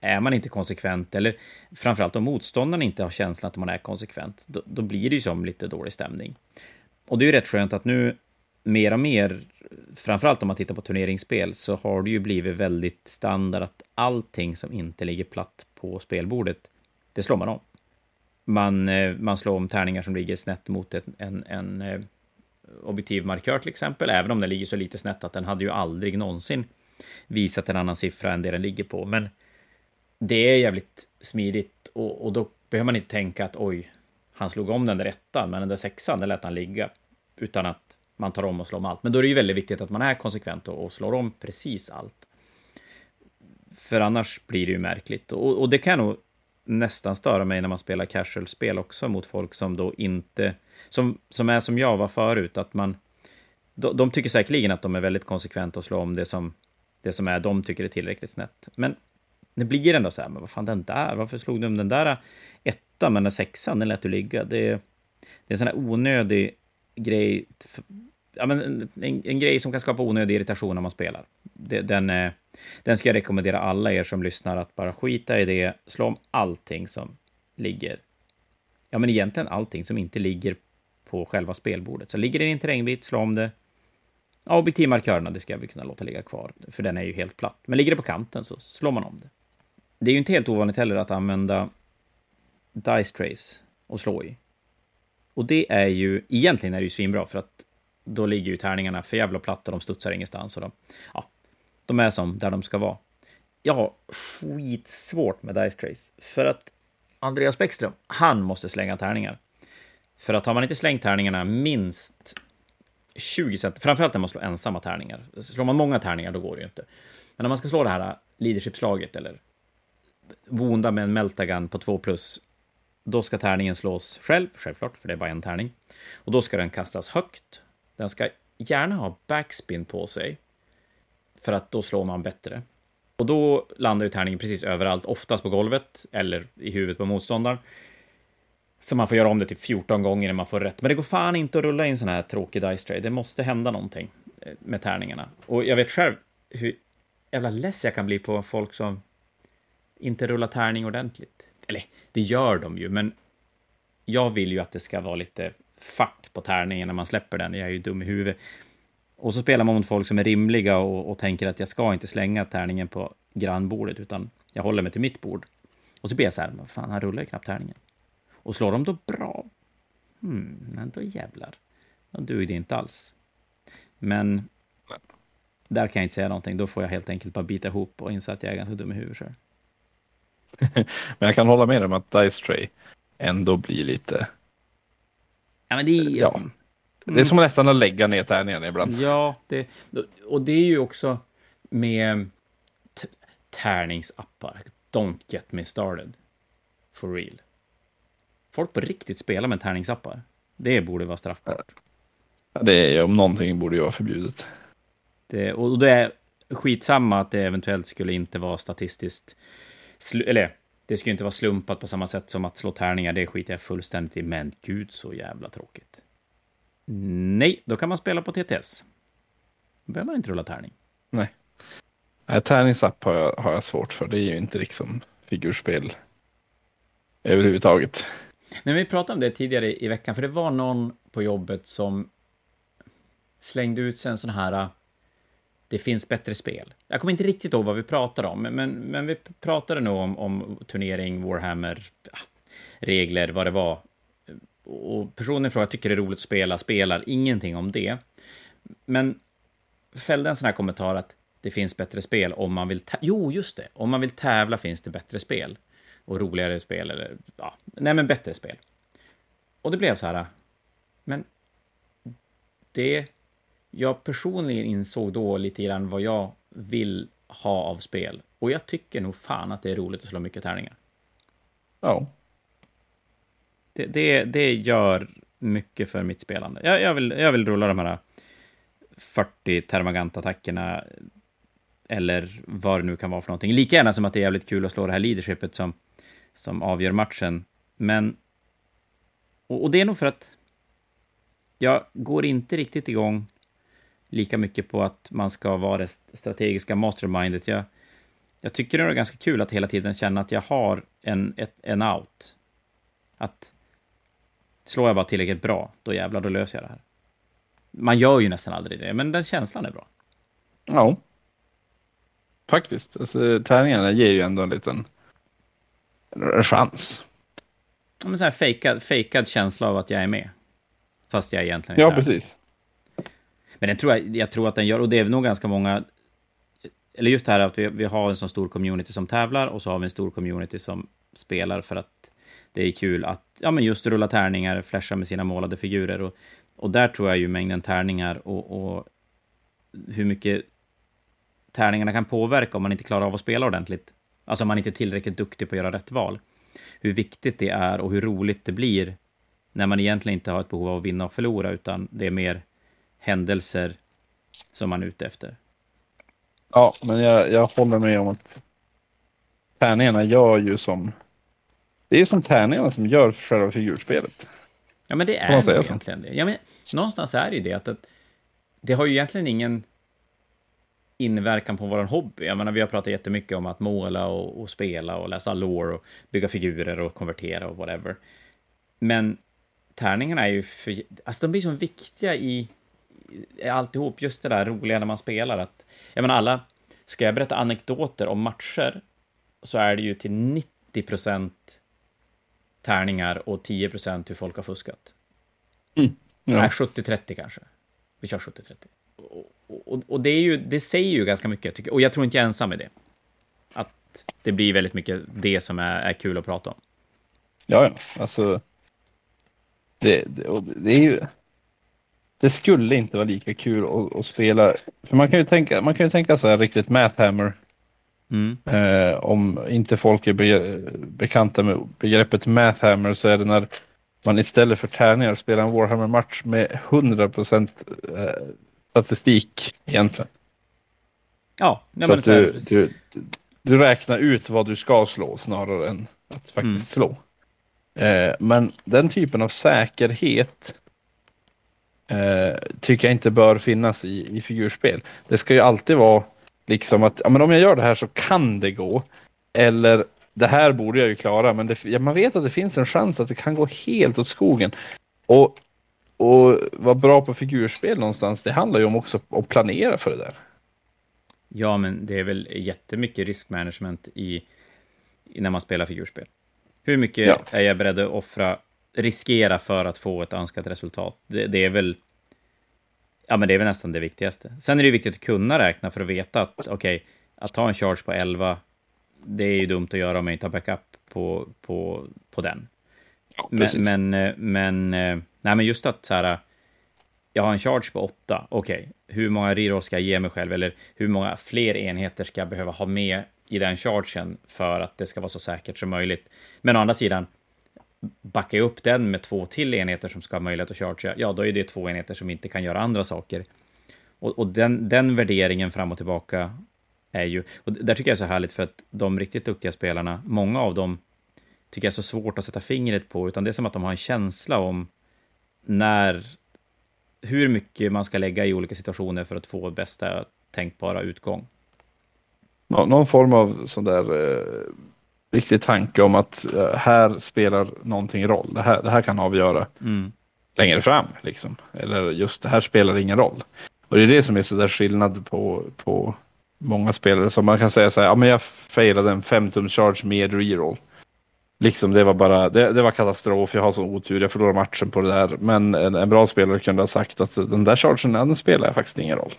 är man inte konsekvent, eller framförallt om motståndaren inte har känslan att man är konsekvent, då, då blir det ju som lite dålig stämning. Och det är ju rätt skönt att nu mer och mer, framförallt om man tittar på turneringsspel, så har det ju blivit väldigt standard att allting som inte ligger platt på spelbordet, det slår man om. Man, eh, man slår om tärningar som ligger snett mot en, en, en objektiv markör till exempel, även om den ligger så lite snett att den hade ju aldrig någonsin visat en annan siffra än det den ligger på. Men det är jävligt smidigt och, och då behöver man inte tänka att oj, han slog om den där ettan, men den där sexan, den lät han ligga. Utan att man tar om och slår om allt. Men då är det ju väldigt viktigt att man är konsekvent och, och slår om precis allt. För annars blir det ju märkligt. Och, och det kan jag nog nästan störa mig när man spelar casual-spel också mot folk som då inte, som, som är som jag var förut, att man, de, de tycker säkerligen att de är väldigt konsekventa och slår om det som, det som är de tycker är tillräckligt snett. Men det blir ändå så här, men vad fan den där, varför slog du om den där ettan, men den sexan, den lät du ligga. Det, det är en sån här onödig grej, ja, men en, en, en, grej som kan skapa onödig irritation när man spelar. Det, den, eh, den ska jag rekommendera alla er som lyssnar att bara skita i det, slå om allting som ligger, ja men egentligen allting som inte ligger på själva spelbordet. Så ligger det i en terrängbit, slå om det. Ja, objektivmarkörerna, det ska vi kunna låta ligga kvar, för den är ju helt platt. Men ligger det på kanten så slår man om det. Det är ju inte helt ovanligt heller att använda Dice Trace och slå i. Och det är ju, egentligen är det ju svinbra, för att då ligger ju tärningarna för jävla platta, de studsar ingenstans. Och de, ja, de är som där de ska vara. Jag har skitsvårt med Dice Trace, för att Andreas Bäckström, han måste slänga tärningar. För att har man inte slängt tärningarna minst 20 cent, framförallt när man slår ensamma tärningar. Slår man många tärningar, då går det ju inte. Men när man ska slå det här äh, leadership-slaget, eller Wonda med en Meltagun på 2 plus, då ska tärningen slås själv, självklart, för det är bara en tärning. Och då ska den kastas högt. Den ska gärna ha backspin på sig, för att då slår man bättre. Och då landar ju tärningen precis överallt, oftast på golvet eller i huvudet på motståndaren. Så man får göra om det till 14 gånger innan man får rätt. Men det går fan inte att rulla in sån här tråkig dice trade. Det måste hända någonting eh, med tärningarna. Och jag vet själv hur jävla less jag kan bli på folk som inte rullar tärning ordentligt. Eller, det gör de ju, men jag vill ju att det ska vara lite fart på tärningen när man släpper den. Jag är ju dum i huvudet. Och så spelar man mot folk som är rimliga och, och tänker att jag ska inte slänga tärningen på grannbordet, utan jag håller mig till mitt bord. Och så blir jag så här, vad fan, han rullar ju knappt tärningen. Och slår de då bra? Hmm, men då jävlar. Då duger det inte alls. Men där kan jag inte säga någonting. Då får jag helt enkelt bara bita ihop och inse att jag är ganska dum i huvudet själv. men jag kan hålla med om att Dice Tray ändå blir lite... Ja, men det är... Ja. Det är som nästan att lägga ner tärningen ibland. Ja, det, och det är ju också med tärningsappar. Don't get me started. For real. Folk på riktigt spelar med tärningsappar. Det borde vara straffbart. Det är ju om någonting borde ju vara förbjudet. Det, och det är skitsamma att det eventuellt skulle inte vara statistiskt... Eller, det skulle inte vara slumpat på samma sätt som att slå tärningar. Det skiter jag fullständigt i. Men gud så jävla tråkigt. Nej, då kan man spela på TTS. Då behöver man inte rulla tärning. Nej. Nej tärningsapp har jag, har jag svårt för. Det är ju inte liksom figurspel överhuvudtaget. Nej, vi pratade om det tidigare i veckan, för det var någon på jobbet som slängde ut sig en sån här det finns bättre spel. Jag kommer inte riktigt ihåg vad vi pratade om, men, men vi pratade nog om, om turnering, Warhammer, ah, regler, vad det var. Och personen i fråga tycker det är roligt att spela, spelar ingenting om det. Men fällde en sån här kommentar att det finns bättre spel om man vill... Jo, just det. Om man vill tävla finns det bättre spel. Och roligare spel, eller... Ja, nej, men bättre spel. Och det blev så här... Men... Det... Jag personligen insåg då lite grann vad jag vill ha av spel. Och jag tycker nog fan att det är roligt att slå mycket tärningar. Ja. Det, det, det gör mycket för mitt spelande. Jag, jag, vill, jag vill rulla de här 40 termagant-attackerna eller vad det nu kan vara för någonting. Lika gärna som att det är jävligt kul att slå det här leadershipet som, som avgör matchen. Men... Och, och det är nog för att jag går inte riktigt igång lika mycket på att man ska vara det strategiska mastermindet. Jag, jag tycker det är ganska kul att hela tiden känna att jag har en, ett, en out. Att slår jag bara tillräckligt bra, då jävlar, då löser jag det här. Man gör ju nästan aldrig det, men den känslan är bra. Ja. Faktiskt. Alltså, tärningarna ger ju ändå en liten en chans. Ja, men så här fejkad, fejkad känsla av att jag är med. Fast jag egentligen inte Ja, är. precis. Men den tror jag, jag tror att den gör, och det är nog ganska många eller just det här att vi, vi har en så stor community som tävlar och så har vi en stor community som spelar för att det är kul att ja, men just rulla tärningar, flasha med sina målade figurer. Och, och där tror jag ju mängden tärningar och, och hur mycket tärningarna kan påverka om man inte klarar av att spela ordentligt. Alltså om man inte är tillräckligt duktig på att göra rätt val. Hur viktigt det är och hur roligt det blir när man egentligen inte har ett behov av att vinna och förlora, utan det är mer händelser som man är ute efter. Ja, men jag, jag håller med om att tärningarna gör ju som... Det är som tärningarna som gör själva figurspelet. Ja, men det är ju egentligen det. Ja, men, någonstans är det ju det att, att det har ju egentligen ingen inverkan på vår hobby. Jag menar, vi har pratat jättemycket om att måla och, och, spela och läsa lore och bygga figurer och konvertera och whatever. Men tärningarna är ju för, alltså de blir så viktiga i alltihop, just det där roliga när man spelar. Att, jag menar, alla, ska jag berätta anekdoter om matcher så är det ju till 90 procent tärningar och 10 procent hur folk har fuskat. Mm, ja. Nej, 70-30 kanske. Vi kör 70-30. Och, och, och, det, är ju, det säger ju ganska mycket, tycker, och jag tror inte jag är ensam med det. Att det blir väldigt mycket det som är, är kul att prata om. Ja, ja. Alltså, det, det, det är ju det skulle inte vara lika kul att, att, spela. För man kan ju tänka, man kan ju tänka så här riktigt Mathhammer. Mm. Eh, om inte folk är be, bekanta med begreppet Mathhammer så är det när man istället för tärningar spelar en Warhammer-match med 100% eh, statistik egentligen. Ja, nej, så att du, du, du, räknar ut vad du ska slå snarare än att faktiskt mm. slå. Eh, men den typen av säkerhet tycker jag inte bör finnas i, i figurspel. Det ska ju alltid vara liksom att ja, men om jag gör det här så kan det gå. Eller det här borde jag ju klara, men det, ja, man vet att det finns en chans att det kan gå helt åt skogen. Och, och vara bra på figurspel någonstans, det handlar ju om också att planera för det där. Ja, men det är väl jättemycket riskmanagement i, i när man spelar figurspel. Hur mycket ja. är jag beredd att offra riskera för att få ett önskat resultat. Det, det, är väl Ja, men det är väl nästan det viktigaste. Sen är det viktigt att kunna räkna för att veta att okej, okay, att ta en charge på 11, det är ju dumt att göra om jag inte har backup på, på, på den. Ja, men, men, eh, men, eh, nej, men just att så här, jag har en charge på 8, okej, okay, hur många reroll ska jag ge mig själv, eller hur många fler enheter ska jag behöva ha med i den chargen för att det ska vara så säkert som möjligt. Men å andra sidan, backar jag upp den med två till enheter som ska ha möjlighet att charge, ja, då är det två enheter som inte kan göra andra saker. Och, och den, den värderingen fram och tillbaka är ju, och där tycker jag är så härligt för att de riktigt duktiga spelarna, många av dem tycker jag är så svårt att sätta fingret på, utan det är som att de har en känsla om när, hur mycket man ska lägga i olika situationer för att få bästa tänkbara utgång. någon form av sån där eh, riktig tanke om att uh, här spelar någonting roll. Det här, det här kan avgöra mm. längre fram. Liksom. Eller just det här spelar ingen roll. Och det är det som är så där skillnad på, på många spelare. Som man kan säga så här, ja men jag failade en 15 charge med reroll. Liksom det var bara, det, det, var katastrof, jag har sån otur, jag förlorar matchen på det där. Men en, en bra spelare kunde ha sagt att den där chargen, den spelar faktiskt ingen roll.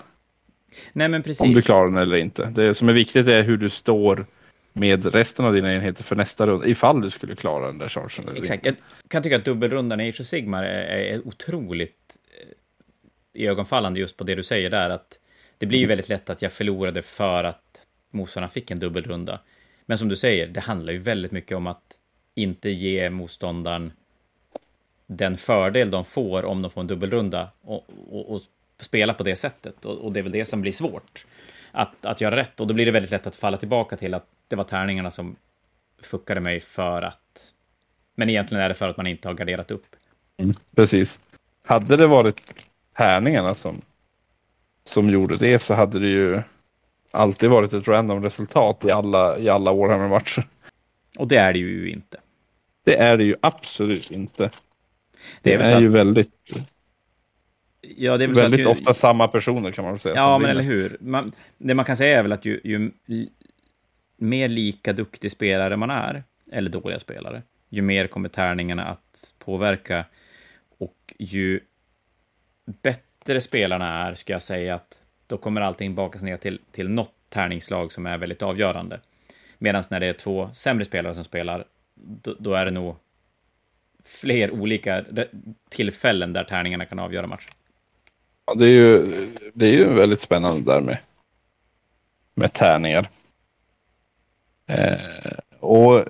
Nej, men precis. Om du klarar den eller inte. Det som är viktigt är hur du står med resten av dina enheter för nästa runda, ifall du skulle klara den där chargen. Exakt. Jag kan tycka att dubbelrundan i Age of Sigmar är, otroligt eh, iögonfallande just på det du säger där. Att det blir ju väldigt lätt att jag förlorade för att motståndarna fick en dubbelrunda. Men som du säger, det handlar ju väldigt mycket om att inte ge motståndaren den fördel de får om de får en dubbelrunda och, och, och spela på det sättet. Och, och det är väl det som blir svårt. Att, att göra rätt. Och då blir det väldigt lätt att falla tillbaka till att det var tärningarna som fuckade mig för att... Men egentligen är det för att man inte har garderat upp. Precis. Hade det varit tärningarna som, som gjorde det så hade det ju alltid varit ett random resultat i alla, i alla Warhammer-matcher. Och det är det ju inte. Det är det ju absolut inte. Det Det är är, väl så ju att- väldigt, Ja, det är att väldigt ju- ofta samma personer kan man väl säga. Ja, men eller hur. Man, det man kan säga är väl att ju, ju mer lika duktig spelare man är, eller dåliga spelare, ju mer kommer tärningarna att påverka. Och ju bättre spelarna är, ska jag säga att då kommer allting bakas ner till, till något tärningslag som är väldigt avgörande. Medan när det är två sämre spelare som spelar, då, då är det nog fler olika tillfällen där tärningarna kan avgöra matchen. Ja, det är ju, det är ju väldigt spännande där med, med tärningar. Eh, och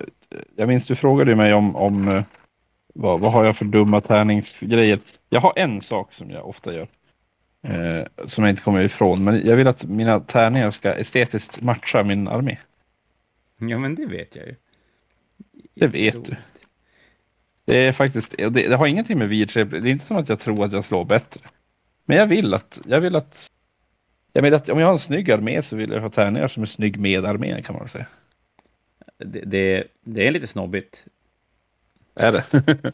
jag minns du frågade mig om, om eh, vad, vad har jag för dumma tärningsgrejer. Jag har en sak som jag ofta gör. Eh, som jag inte kommer ifrån. Men jag vill att mina tärningar ska estetiskt matcha min armé. Ja, men det vet jag ju. Det vet du. Det är faktiskt, det, det har ingenting med vidskep. Det är inte som att jag tror att jag slår bättre. Men jag vill att, jag vill att, jag vill att om jag har en snygg armé så vill jag ha tärningar som är snygg med armén kan man säga. Det, det, det är lite snobbigt. Är det?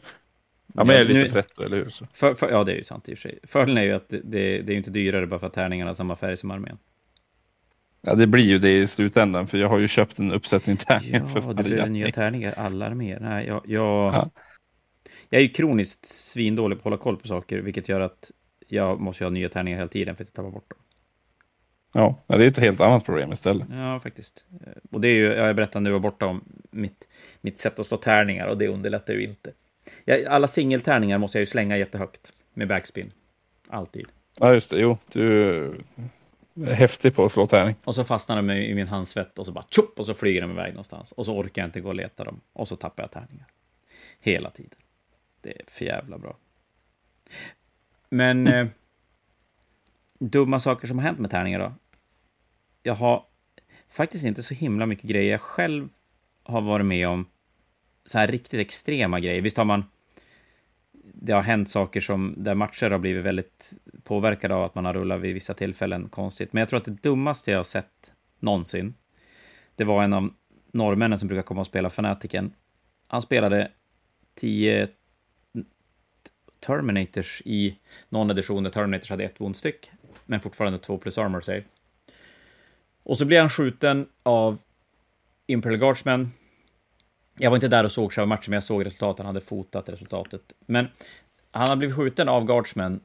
ja, men jag är lite nu- pretto, eller hur? Så. För, för, ja, det är ju sant i och för sig. Fördelen är ju att det, det, det är inte dyrare bara för att tärningarna har samma färg som armén. Ja, det blir ju det i slutändan för jag har ju köpt en uppsättning tärningar för Ja, du varje behöver nya tärningar, alla arméer. Nej, jag, jag, Ja. jag är ju kroniskt svindålig på att hålla koll på saker, vilket gör att jag måste ha nya tärningar hela tiden för att jag tappar bort dem. Ja, det är ett helt annat problem istället. Ja, faktiskt. Och det är ju, jag berättade nu och borta om mitt, mitt sätt att slå tärningar och det underlättar ju inte. Jag, alla singeltärningar måste jag ju slänga jättehögt med backspin. Alltid. Ja, just det. Jo, du är häftig på att slå tärning. Och så fastnar de i min handsvett och så bara tjopp och så flyger de iväg någonstans. Och så orkar jag inte gå och leta dem. Och så tappar jag tärningar. Hela tiden. Det är för jävla bra. Men eh, dumma saker som har hänt med tärningar då? Jag har faktiskt inte så himla mycket grejer jag själv har varit med om. Så här riktigt extrema grejer. Visst har man det har hänt saker som där matcher har blivit väldigt påverkade av att man har rullat vid vissa tillfällen konstigt. Men jag tror att det dummaste jag har sett någonsin, det var en av norrmännen som brukar komma och spela Fanatiken. Han spelade 10 Terminators i någon edition där Terminators hade ett vondstyck, men fortfarande 2 plus armor save. Och så blir han skjuten av Imperial Guardsmen. Jag var inte där och såg själva matchen, men jag såg resultatet. Han hade fotat resultatet. Men han har blivit skjuten av Guardsmen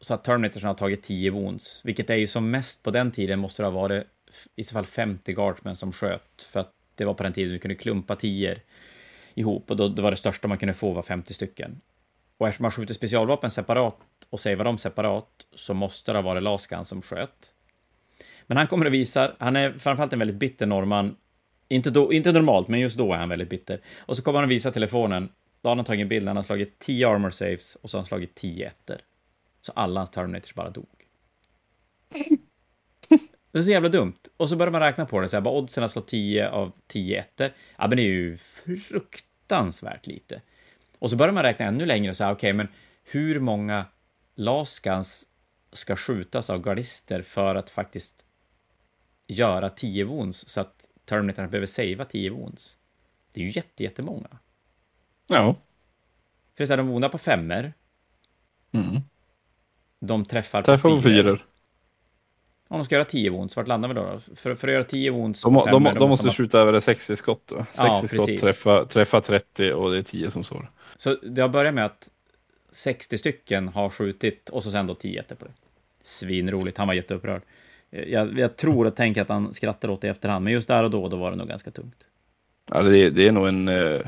så att Terminatorsen har tagit 10 wounds, vilket är ju som mest på den tiden måste det ha varit i så fall 50 Guardsmen som sköt, för att det var på den tiden du kunde klumpa 10 ihop och då, då var det största man kunde få var 50 stycken. Och eftersom man skjuter specialvapen separat och savear dem separat så måste det ha varit Laskan som sköt. Men han kommer och visar, han är framförallt en väldigt bitter norrman. Inte, då, inte normalt, men just då är han väldigt bitter. Och så kommer han och visar telefonen. Då har han tagit en bild, han har slagit 10 armor saves och så har han slagit 10 ettor. Så alla hans Terminators bara dog. Det är så jävla dumt. Och så börjar man räkna på det, så här, bara oddsen att slå 10 av 10 ettor. Ja, men det är ju fruktansvärt lite. Och så börjar man räkna ännu längre och säga, okej, men hur många Laskans ska skjutas av gardister för att faktiskt göra 10 wounds så att Terminatorn behöver savea 10 wounds? Det är ju jätte, jättemånga. Ja. För det är de woundar på femmer, Mm. de träffar på Träffa på fyror. Om de ska göra 10 wounds, vart landar vi då? För, för att göra 10 wounds De, på de, de, då måste man- skjuta över 60 skott då. 60 Ja, skott träffa, träffa 30 och det är 10 som står. Så det har börjat med att 60 stycken har skjutit och så sen då 10 ettor på det. svinroligt. Han var jätteupprörd. Jag, jag tror och tänker att han skrattar åt det i efterhand, men just där och då, då var det nog ganska tungt. Ja, det, det är nog en... Uh,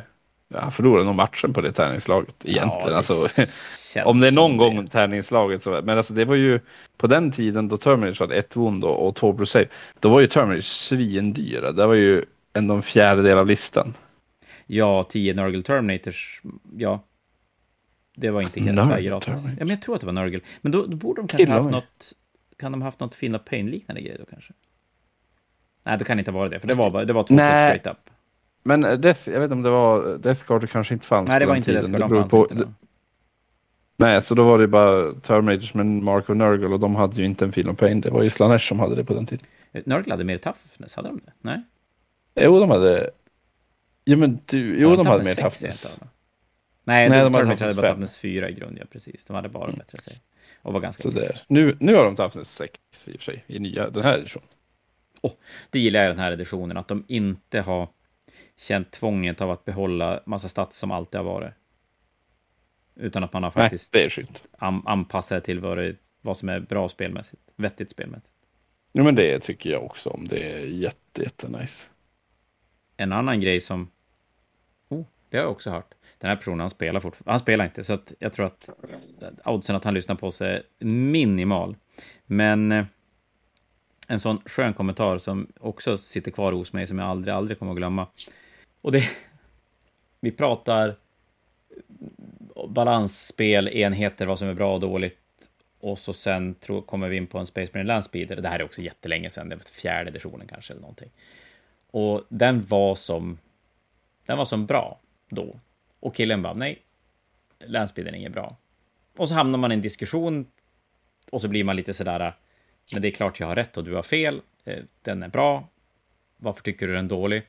han förlorade nog matchen på det tärningslaget egentligen. Ja, det alltså, om det är någon gång det. tärningslaget så... Men alltså det var ju på den tiden då Terminator hade ett wound och, och två plus save. Då var ju Terminator svindyra. Det var ju ändå en fjärdedel av listan. Ja, 10 Nurgle Terminators. Ja. Det var inte helt gratis. Ja, men jag tror att det var Nurgle. Men då, då borde de kanske haft något... Kan de haft något Finn Pain-liknande grejer då kanske? Nej, det kan inte vara det, för det var, bara, det var två straight up. Men Death, jag vet inte om det var Death Guard kanske inte fanns Nej, det var inte Death Guard, de fanns på, inte. Då. Nej, så då var det bara Terminators med Mark och Nurgle och de hade ju inte en Feel of Pain. Det var ju Slanesh som hade det på den tiden. Nurgle hade mer toughness, hade de det? Nej? Jo, de hade... Jo, men du... Jo, de, de hade mer toughness. Nej, Nej de, de hade, hade bara toughness 4 i grund, ja precis. De hade bara mm. bättre sig. Och var ganska så Nu, nu har de toughness 6 i och för sig, i nya, den här editionen. Oh, det gillar jag i den här editionen, att de inte har känt tvånget av att behålla massa stats som alltid har varit. Utan att man har faktiskt Nej, an anpassat det till vad, det, vad som är bra spelmässigt, vettigt spelmässigt. Jo, men det tycker jag också om. Det är jätte, jätte nice. En annan grej som... Det har jag också hört. Den här personen, han spelar fortfarande. Han spelar inte, så att jag tror att oddsen att han lyssnar på sig är minimal. Men eh, en sån skön kommentar som också sitter kvar hos mig, som jag aldrig, aldrig kommer att glömma. Och det... Vi pratar balansspel, enheter, vad som är bra och dåligt. Och så sen tror, kommer vi in på en Space Marine Landspeeder. Det här är också jättelänge sedan, det var fjärde editionen kanske eller någonting. Och den var som, den var som bra då. Och killen bara, nej, Landspeeder är inget bra. Och så hamnar man i en diskussion och så blir man lite sådär, men det är klart jag har rätt och du har fel. Eh, den är bra. Varför tycker du den är dålig?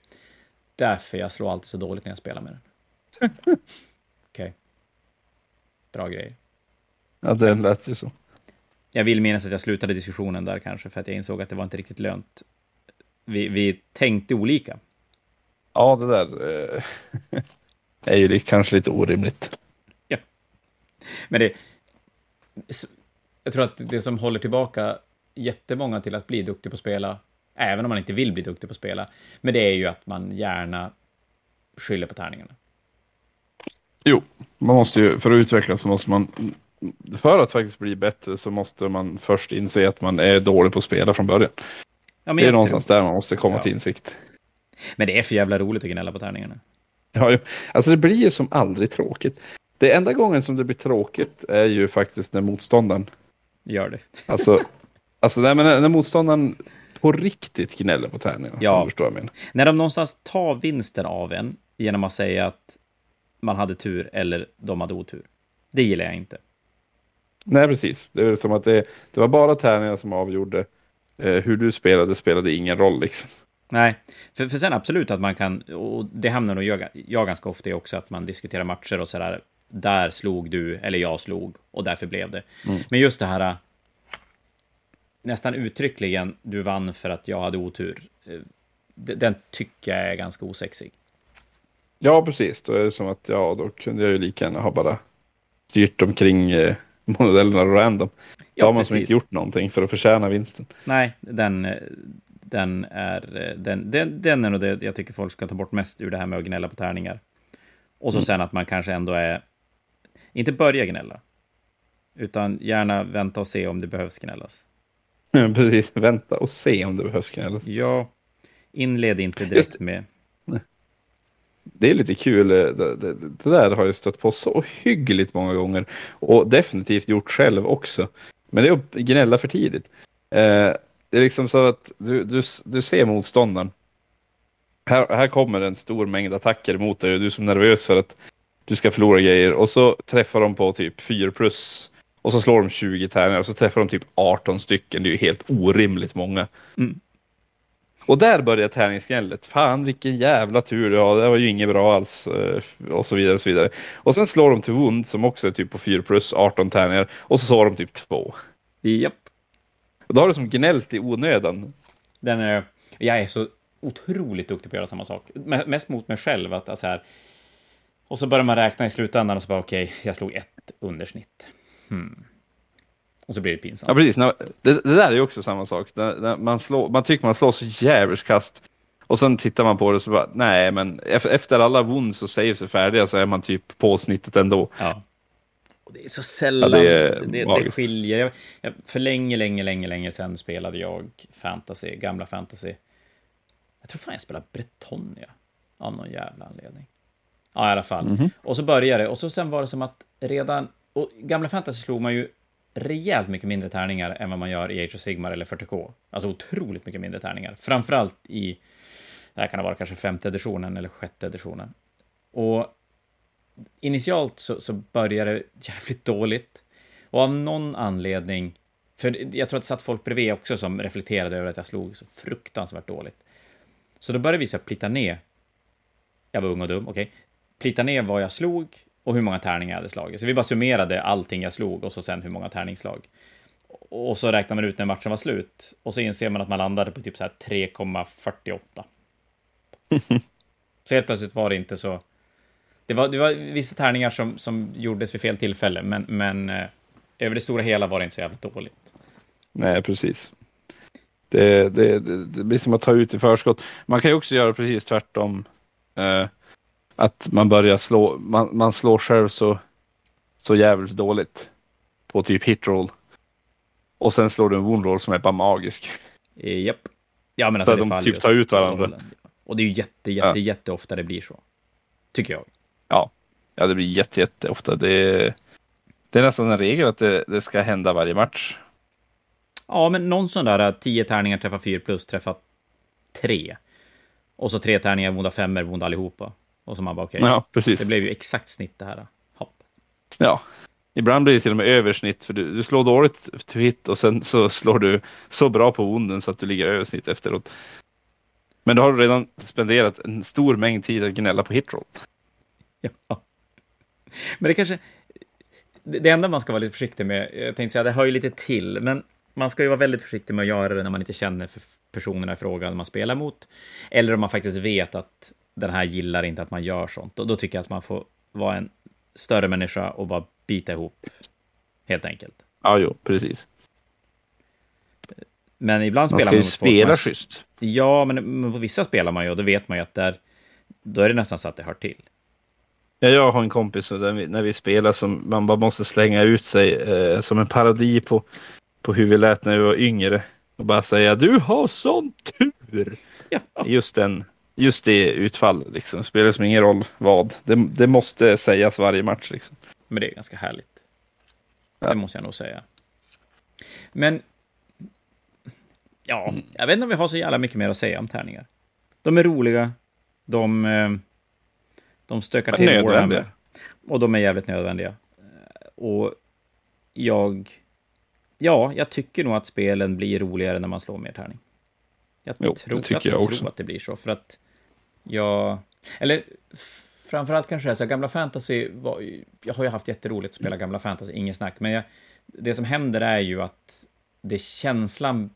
Därför jag slår alltid så dåligt när jag spelar med den. Okej. Okay. Bra grejer. Ja, det lät ju så. Jag vill minnas att jag slutade diskussionen där kanske, för att jag insåg att det var inte riktigt lönt. Vi, vi tänkte olika. Ja, det där eh, är ju kanske lite orimligt. Ja. Men det... Jag tror att det som håller tillbaka jättemånga till att bli duktig på att spela, även om man inte vill bli duktig på att spela, men det är ju att man gärna skyller på tärningarna. Jo, man måste ju, för att utvecklas så måste man, för att faktiskt bli bättre så måste man först inse att man är dålig på att spela från början. Ja, det är någonstans tror... där man måste komma ja. till insikt. Men det är för jävla roligt att gnälla på tärningarna. Ja, alltså det blir ju som aldrig tråkigt. Det enda gången som det blir tråkigt är ju faktiskt när motståndaren gör det. Alltså, alltså nej, men när motståndaren på riktigt gnäller på tärningarna. Ja. Förstår jag men. När de någonstans tar vinsten av en genom att säga att man hade tur eller de hade otur. Det gillar jag inte. Nej, precis. Det är som att det, det var bara tärningarna som avgjorde. Eh, hur du spelade spelade ingen roll liksom. Nej, för, för sen absolut att man kan, och det hamnar nog jag, jag ganska ofta i också, att man diskuterar matcher och sådär. Där slog du, eller jag slog, och därför blev det. Mm. Men just det här, nästan uttryckligen, du vann för att jag hade otur. Eh, den tycker jag är ganska osexig. Ja, precis. Då är det som att ja, då kunde jag ju lika gärna ha bara styrt omkring eh, modellerna random. Då ja, har man som inte gjort någonting för att förtjäna vinsten. Nej, den, den är, den, den, den är nog det jag tycker folk ska ta bort mest ur det här med att gnälla på tärningar. Och så mm. sen att man kanske ändå är, inte börja gnälla, utan gärna vänta och se om det behövs gnällas. Ja, precis, vänta och se om det behövs gnällas. Ja, inled inte direkt Just... med det är lite kul. Eh, det, det, det, där har jag stött på så hyggligt många gånger och definitivt gjort själv också. Men det är att gnälla för tidigt. Eh, det är liksom så att du, du, du ser motståndaren. Här, här kommer en stor mängd attacker mot dig och du är så nervös för att du ska förlora grejer och så träffar de på typ 4 plus och så slår de 20 tärningar och så träffar de typ 18 stycken. Det är ju helt orimligt många. Mm. Och där börjar tärningsgnället. Fan vilken jävla tur du har, det var ju inget bra alls. Eh, och så vidare och så vidare. Och sen slår de till Wound som också är typ på 4 plus 18 tärningar. Och så slår de typ 2. Japp. Och då har du som gnällt i onödan. Den är, jag är så otroligt duktig på att göra samma sak. Mest mot mig själv. Att, alltså här, och så börjar man räkna i slutändan och så bara okej, okay, jag slog ett undersnitt. Hmm. Och så blir det pinsamt. Ja, precis. Det, det där är ju också samma sak. Man, slår, man tycker man slår så jävligt kast. Och sen tittar man på det och så bara, nej, men efter alla wounds och saves är färdiga så är man typ på snittet ändå. Ja. Och det är så sällan ja, det, det, det, skiljer. Jag, jag, för länge, länge, länge, länge sedan spelade jag fantasy, gamla fantasy. Jag tror fan jag spelade Bretonia. Av någon jävla anledning. Ja, i alla fall. Mm -hmm. Och så började det. Och så sen var det som att redan... Och gamla fantasy slog man ju rejält mycket mindre tärningar än vad man gör i Age of Sigmar eller 40K. Alltså otroligt mycket mindre tärningar. Framförallt i, det här kan det vara kanske femte editionen eller sjätte editionen. Och initialt så, så började det jävligt dåligt. Och av någon anledning, för jag tror att det satt folk bredvid också som reflekterade över att jag slog så fruktansvärt dåligt. Så då började vi så plita ner. Jag var ung och dum, okej. Okay. Plita ner vad jag slog och hur många tärningar jag hade slagit. Så vi bara summerade allting jag slog och så sen hur många tärningsslag. Och så räknar man ut när matchen var slut. Och så inser man att man landade på typ så här 3,48. så helt plötsligt var det inte så... Det var, det var vissa tärningar som, som gjordes vid fel tillfälle, men, men eh, över det stora hela var det inte så jävligt dåligt. Nej, precis. Det, det, det, det blir som att ta ut i förskott. Man kan ju också göra precis tvärtom. Eh, att man börjar slå, man, man slår själv så, så jävligt dåligt på typ hitroll. Och sen slår du en woundroll som är bara magisk. Eh, japp. Ja, men alltså så att de typ tar ut varandra. Och det är ju jätte, jätte, ja. jätte ofta det blir så. Tycker jag. Ja, det blir jätte, jätte ofta. Det, det är nästan en regel att det, det ska hända varje match. Ja, men någon sån där 10 tärningar träffar 4 plus träffar 3. Och så tre tärningar vonda femmor vonda allihopa. Och så man bara okej, okay, ja, precis. det blev ju exakt snitt det här. Hopp. Ja, ibland blir det till och med översnitt för du, du slår dåligt to hit och sen så slår du så bra på onden så att du ligger översnitt efteråt. Men då har du redan spenderat en stor mängd tid att gnälla på hitroll. Ja. Men det kanske... Det enda man ska vara lite försiktig med, jag tänkte säga, det hör ju lite till, men man ska ju vara väldigt försiktig med att göra det när man inte känner för personerna i fråga man spelar mot. Eller om man faktiskt vet att den här gillar inte att man gör sånt. Och då tycker jag att man får vara en större människa och bara bita ihop. Helt enkelt. Ja, jo, precis. Men ibland spelar man Man ska ju spela man... schysst. Ja, men, men på vissa spelar man ju och då vet man ju att där, då är det nästan så att det hör till. Ja, jag har en kompis och vi, när vi spelar som man bara måste slänga ut sig eh, som en parodi på, på hur vi lät när vi var yngre. Och bara säga du har sån tur. Ja. Just den just det utfallet. Liksom. Spelar som ingen roll vad. Det, det, måste sägas varje match. Liksom. Men det är ganska härligt. Ja. Det måste jag nog säga. Men... Ja, jag vet inte om vi har så jävla mycket mer att säga om tärningar. De är roliga. De, eh, de stökar till Warhammer. Och de är jävligt nödvändiga. Och jag... Ja, jag tycker nog att spelen blir roligare när man slår mer tärning. Jag jo, tror, jag, jag tror att det blir så, för att jag... Eller framförallt kanske det är så gamla fantasy var, Jag har ju haft jätteroligt att spela gamla fantasy, inget snack, men jag, det som händer är ju att det känslan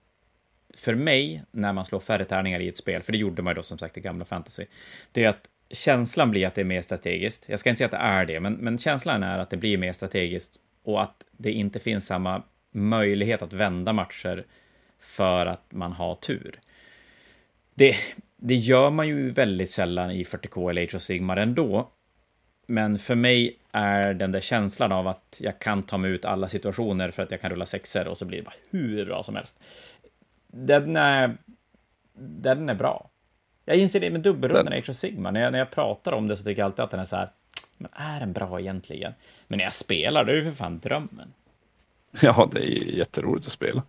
för mig när man slår färre tärningar i ett spel, för det gjorde man ju då som sagt i gamla fantasy, det är att känslan blir att det är mer strategiskt. Jag ska inte säga att det är det, men, men känslan är att det blir mer strategiskt och att det inte finns samma möjlighet att vända matcher för att man har tur. Det, det gör man ju väldigt sällan i 40K eller Age of Sigmar ändå. Men för mig är den där känslan av att jag kan ta mig ut alla situationer för att jag kan rulla sexer och så blir det bara hur bra som helst. Den är, den är bra. Jag inser det med dubbelrundan i Age of Sigmar. När jag, när jag pratar om det så tycker jag alltid att den är så här, men är den bra egentligen? Men när jag spelar, då är det för fan drömmen. Ja, det är jätteroligt att spela.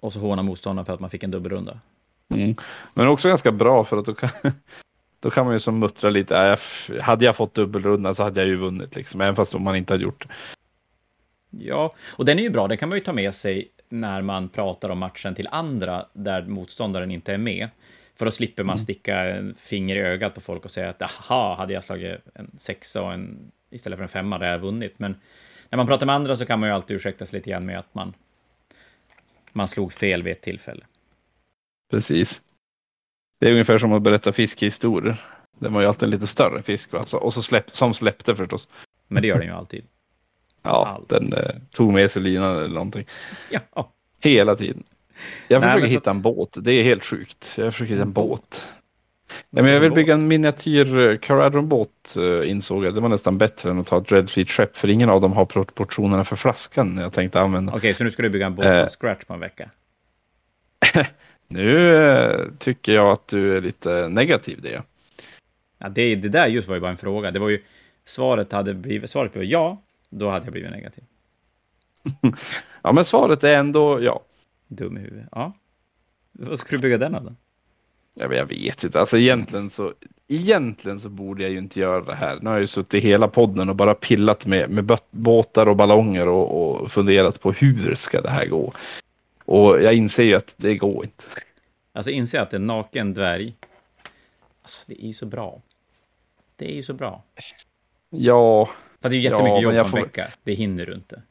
Och så håna motståndaren för att man fick en dubbelrunda. Mm. Men också ganska bra för att då kan, då kan man ju som muttra lite. Äh, hade jag fått dubbelrunda så hade jag ju vunnit, liksom, även fast man inte hade gjort det. Ja, och den är ju bra. Det kan man ju ta med sig när man pratar om matchen till andra där motståndaren inte är med. För då slipper man mm. sticka en finger i ögat på folk och säga att aha, hade jag slagit en sexa och en, istället för en femma, hade jag vunnit. Men när man pratar med andra så kan man ju alltid ursäkta sig lite grann med att man, man slog fel vid ett tillfälle. Precis. Det är ungefär som att berätta fiskehistorier. Det var ju alltid en lite större fisk va? och så släpp, som släppte förstås. Men det gör den ju alltid. Ja, Allt. den eh, tog med sig linan eller någonting. Ja. Hela tiden. Jag Nej, försöker så hitta att- en båt. Det är helt sjukt. Jag försöker hitta en En båt. Nej, men jag vill bygga en miniatyr Caradron-båt eh, insåg jag. Det var nästan bättre än att ta ett Dreadfleet-skepp. För ingen av dem har proportionerna för flaskan jag tänkte använda. Okej, så nu ska du bygga en båt Eh. från scratch på en vecka? Nu eh, tycker jag att du är lite negativ det. Ja, det, det där just var ju bara en fråga. Det var ju, svaret hade blivit, svaret blev ja, då hade jag blivit negativ. Ja, men svaret är ändå ja. Dum i huvudet. Ja. Vad ska du bygga den av då? Vet, jag vet inte. Alltså egentligen så, egentligen så borde jag ju inte göra det här. Nu har jag ju suttit hela podden och bara pillat med, med båtar och ballonger och, och funderat på hur ska det här gå. Och jag inser ju att det går inte. Alltså inse att en naken dvärg, alltså det är ju så bra. Det är ju så bra. Ja, För det är ju Ja, jättemycket men jobb en får- vecka. Det hinner du inte.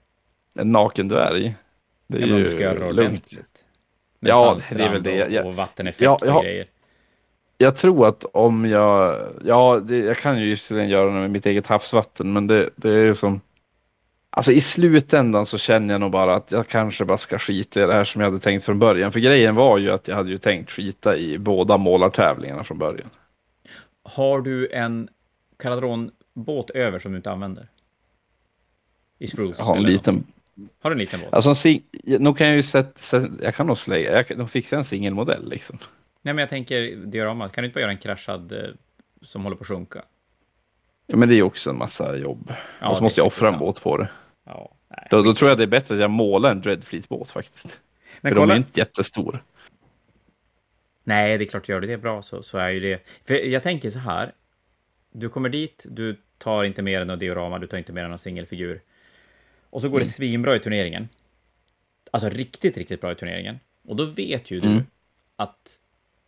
en naken dvärg. Det är Ja, ju ska det lugnt. Med Ja, det är väl det. Och, Jag- och vatteneffekt Ja, ja. och grejer. Jag tror att om jag, ja, det, jag kan ju visserligen göra det med mitt eget havsvatten, men det, det är ju som, alltså i slutändan så känner jag nog bara att jag kanske bara ska skita i det här som jag hade tänkt från början. För grejen var ju att jag hade ju tänkt skita i båda målartävlingarna från början. Har du en Caladron-båt över som du inte använder? I Spruce? Jag har en liten, något? Har du en liten båt? alltså en sing, nu kan jag ju sätta, jag kan nog slägga, jag kan nog fixa en singelmodell liksom. Nej, men jag tänker diorama. Kan du inte bara göra en kraschad eh, som håller på att sjunka? Ja, men det är ju också en massa jobb. Ja, och så måste jag offra en båt på det. Ja. Då, då tror jag det är bättre att jag målar en Dreadfleet-båt faktiskt. Men för de är kolla. ju inte jättestora. Nej, det är klart, gör du det bra så, så är ju det... För jag tänker så här. Du kommer dit, du tar inte mer än en diorama, du tar inte mer än en singelfigur. Och så går Mm. det svinbra i turneringen. Alltså riktigt, riktigt bra i turneringen. Och då vet ju du Mm. att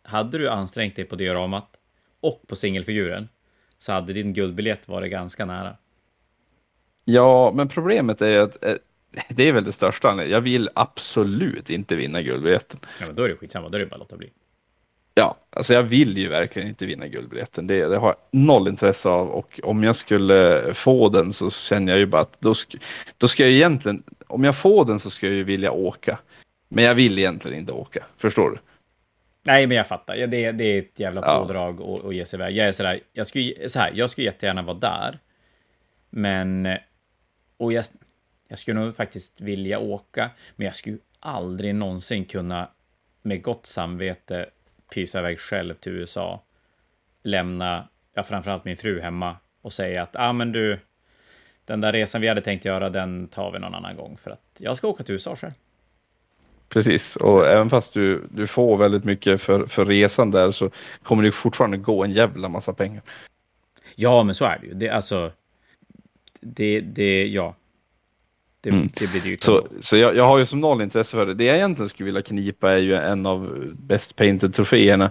hade du ansträngt dig på dioramat och på singelfiguren så hade din guldbiljett varit ganska nära. Ja, men problemet är att eh, det är väl det största. Jag vill absolut inte vinna guldbiljetten. Ja, men då är det skitsamma, då är det bara att låta bli. Ja, alltså jag vill ju verkligen inte vinna guldbiljetten. Det, det har jag noll intresse av och om jag skulle få den så känner jag ju bara att då, sk då ska jag egentligen, om jag får den så ska jag ju vilja åka. Men jag vill egentligen inte åka, förstår du? Nej, men jag fattar. Ja, det, det är ett jävla Ja. pådrag och, och ge sig iväg. Jag är sådär, jag skulle, så här, jag skulle jättegärna vara där. Men, och jag, jag skulle nog faktiskt vilja åka, men jag skulle aldrig någonsin kunna med gott samvete pysa iväg själv till USA, lämna, ja, framförallt min fru hemma och säga att, ah, men du, den där resan vi hade tänkt göra, den tar vi någon annan gång för att jag ska åka till USA själv. Precis, och även fast du, du får väldigt mycket för, för resan där så kommer det fortfarande gå en jävla massa pengar. Ja, men så är det ju. Det, alltså, det, det, ja. Det, Mm. det blir dyrt. Så, så jag, jag har ju som noll intresse för det. Det jag egentligen skulle vilja knipa är ju en av Best Painted-troféerna.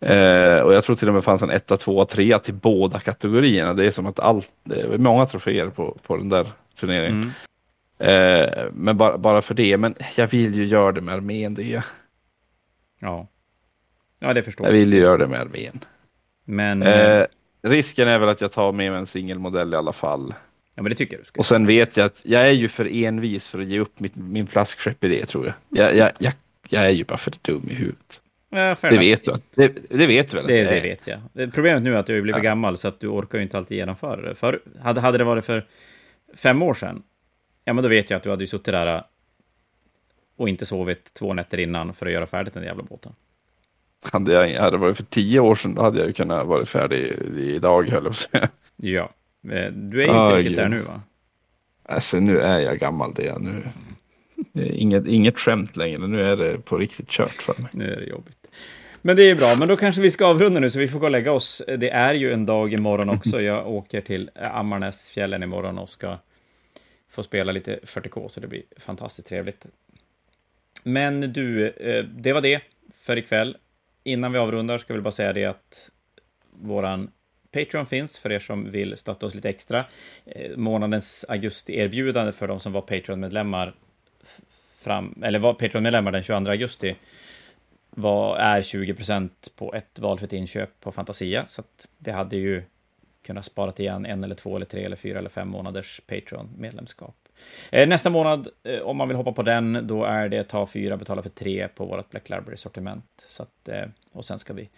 Eh, och jag tror till och med fanns en etta, tvåa, trea till båda kategorierna. Det är som att allt, det är många troféer på, på den där turneringen. Mm. Eh, men bara, bara för det. Men jag vill ju göra det med armén. Det. Ja. Ja, det förstår Jag jag. vill ju göra det med armén. Men, Eh, risken är väl att jag tar med mig en singelmodell i alla fall. Ja, men det tycker jag du ska. Och sen vet jag att jag är ju för envis för att ge upp mitt, min flaskskepp i det tror jag. Jag, jag, jag. jag är ju bara för dum i huvudet. Ja, Det vet du. Det, det vet du väl? Det, det vet jag. Problemet nu är att du har blivit Ja. gammal så att du orkar ju inte alltid genomföra det. För, hade, hade det varit för fem år sedan, ja men då vet jag att du hade ju suttit där äh, och inte sovit två nätter innan för att göra färdigt den jävla båten. Hade jag hade det varit för tio år sedan då hade jag ju kunnat vara färdig idag höll jag på att säga. Ja. Eh, Du är ju Ah, inte riktigt där nu va? Alltså nu är jag gammal det är nu. Inget, inget skämt längre. Nu är det på riktigt kört för mig. Nu är det jobbigt. Men det är bra, men då kanske vi ska avrunda nu så vi får gå och lägga oss. Det är ju en dag imorgon också. Jag åker till Ammarnäsfjällen imorgon och ska få spela lite 40K, så det blir fantastiskt trevligt. Men du, eh, det var det för ikväll. Innan vi avrundar ska vi bara säga det att våran Patreon finns för er som vill stötta oss lite extra. Eh, månadens augusti-erbjudande för de som var Patreon-medlemmar fram, eller var Patreon-medlemmar den 22 augusti var, är 20% på ett valfritt inköp på Fantasia. Så att det hade ju kunnat spara igen en eller två eller tre eller fyra eller fem månaders Patreon-medlemskap. Eh, nästa månad, eh, om man vill hoppa på den, då är det ta fyra, betala för tre på vårt Black Library-sortiment. Och sen ska vi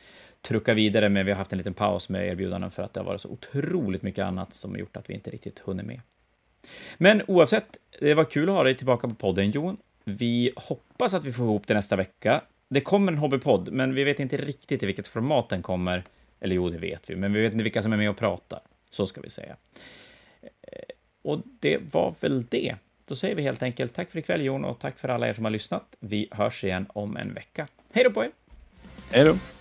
trucka vidare, men vi har haft en liten paus med erbjudanden för att det har varit så otroligt mycket annat som gjort att vi inte riktigt hunnit med. Men oavsett, det var kul att ha dig tillbaka på podden, Jon. Vi hoppas att vi får ihop det nästa vecka. Det kommer en hobbypodd, men vi vet inte riktigt i vilket format den kommer. Eller jo, det vet vi, men vi vet inte vilka som är med och pratar. Så ska vi säga. Eh, och det var väl det. Då säger vi helt enkelt tack för ikväll Jon och tack för alla er som har lyssnat. Vi hörs igen om en vecka. Hej då på er! Hej då!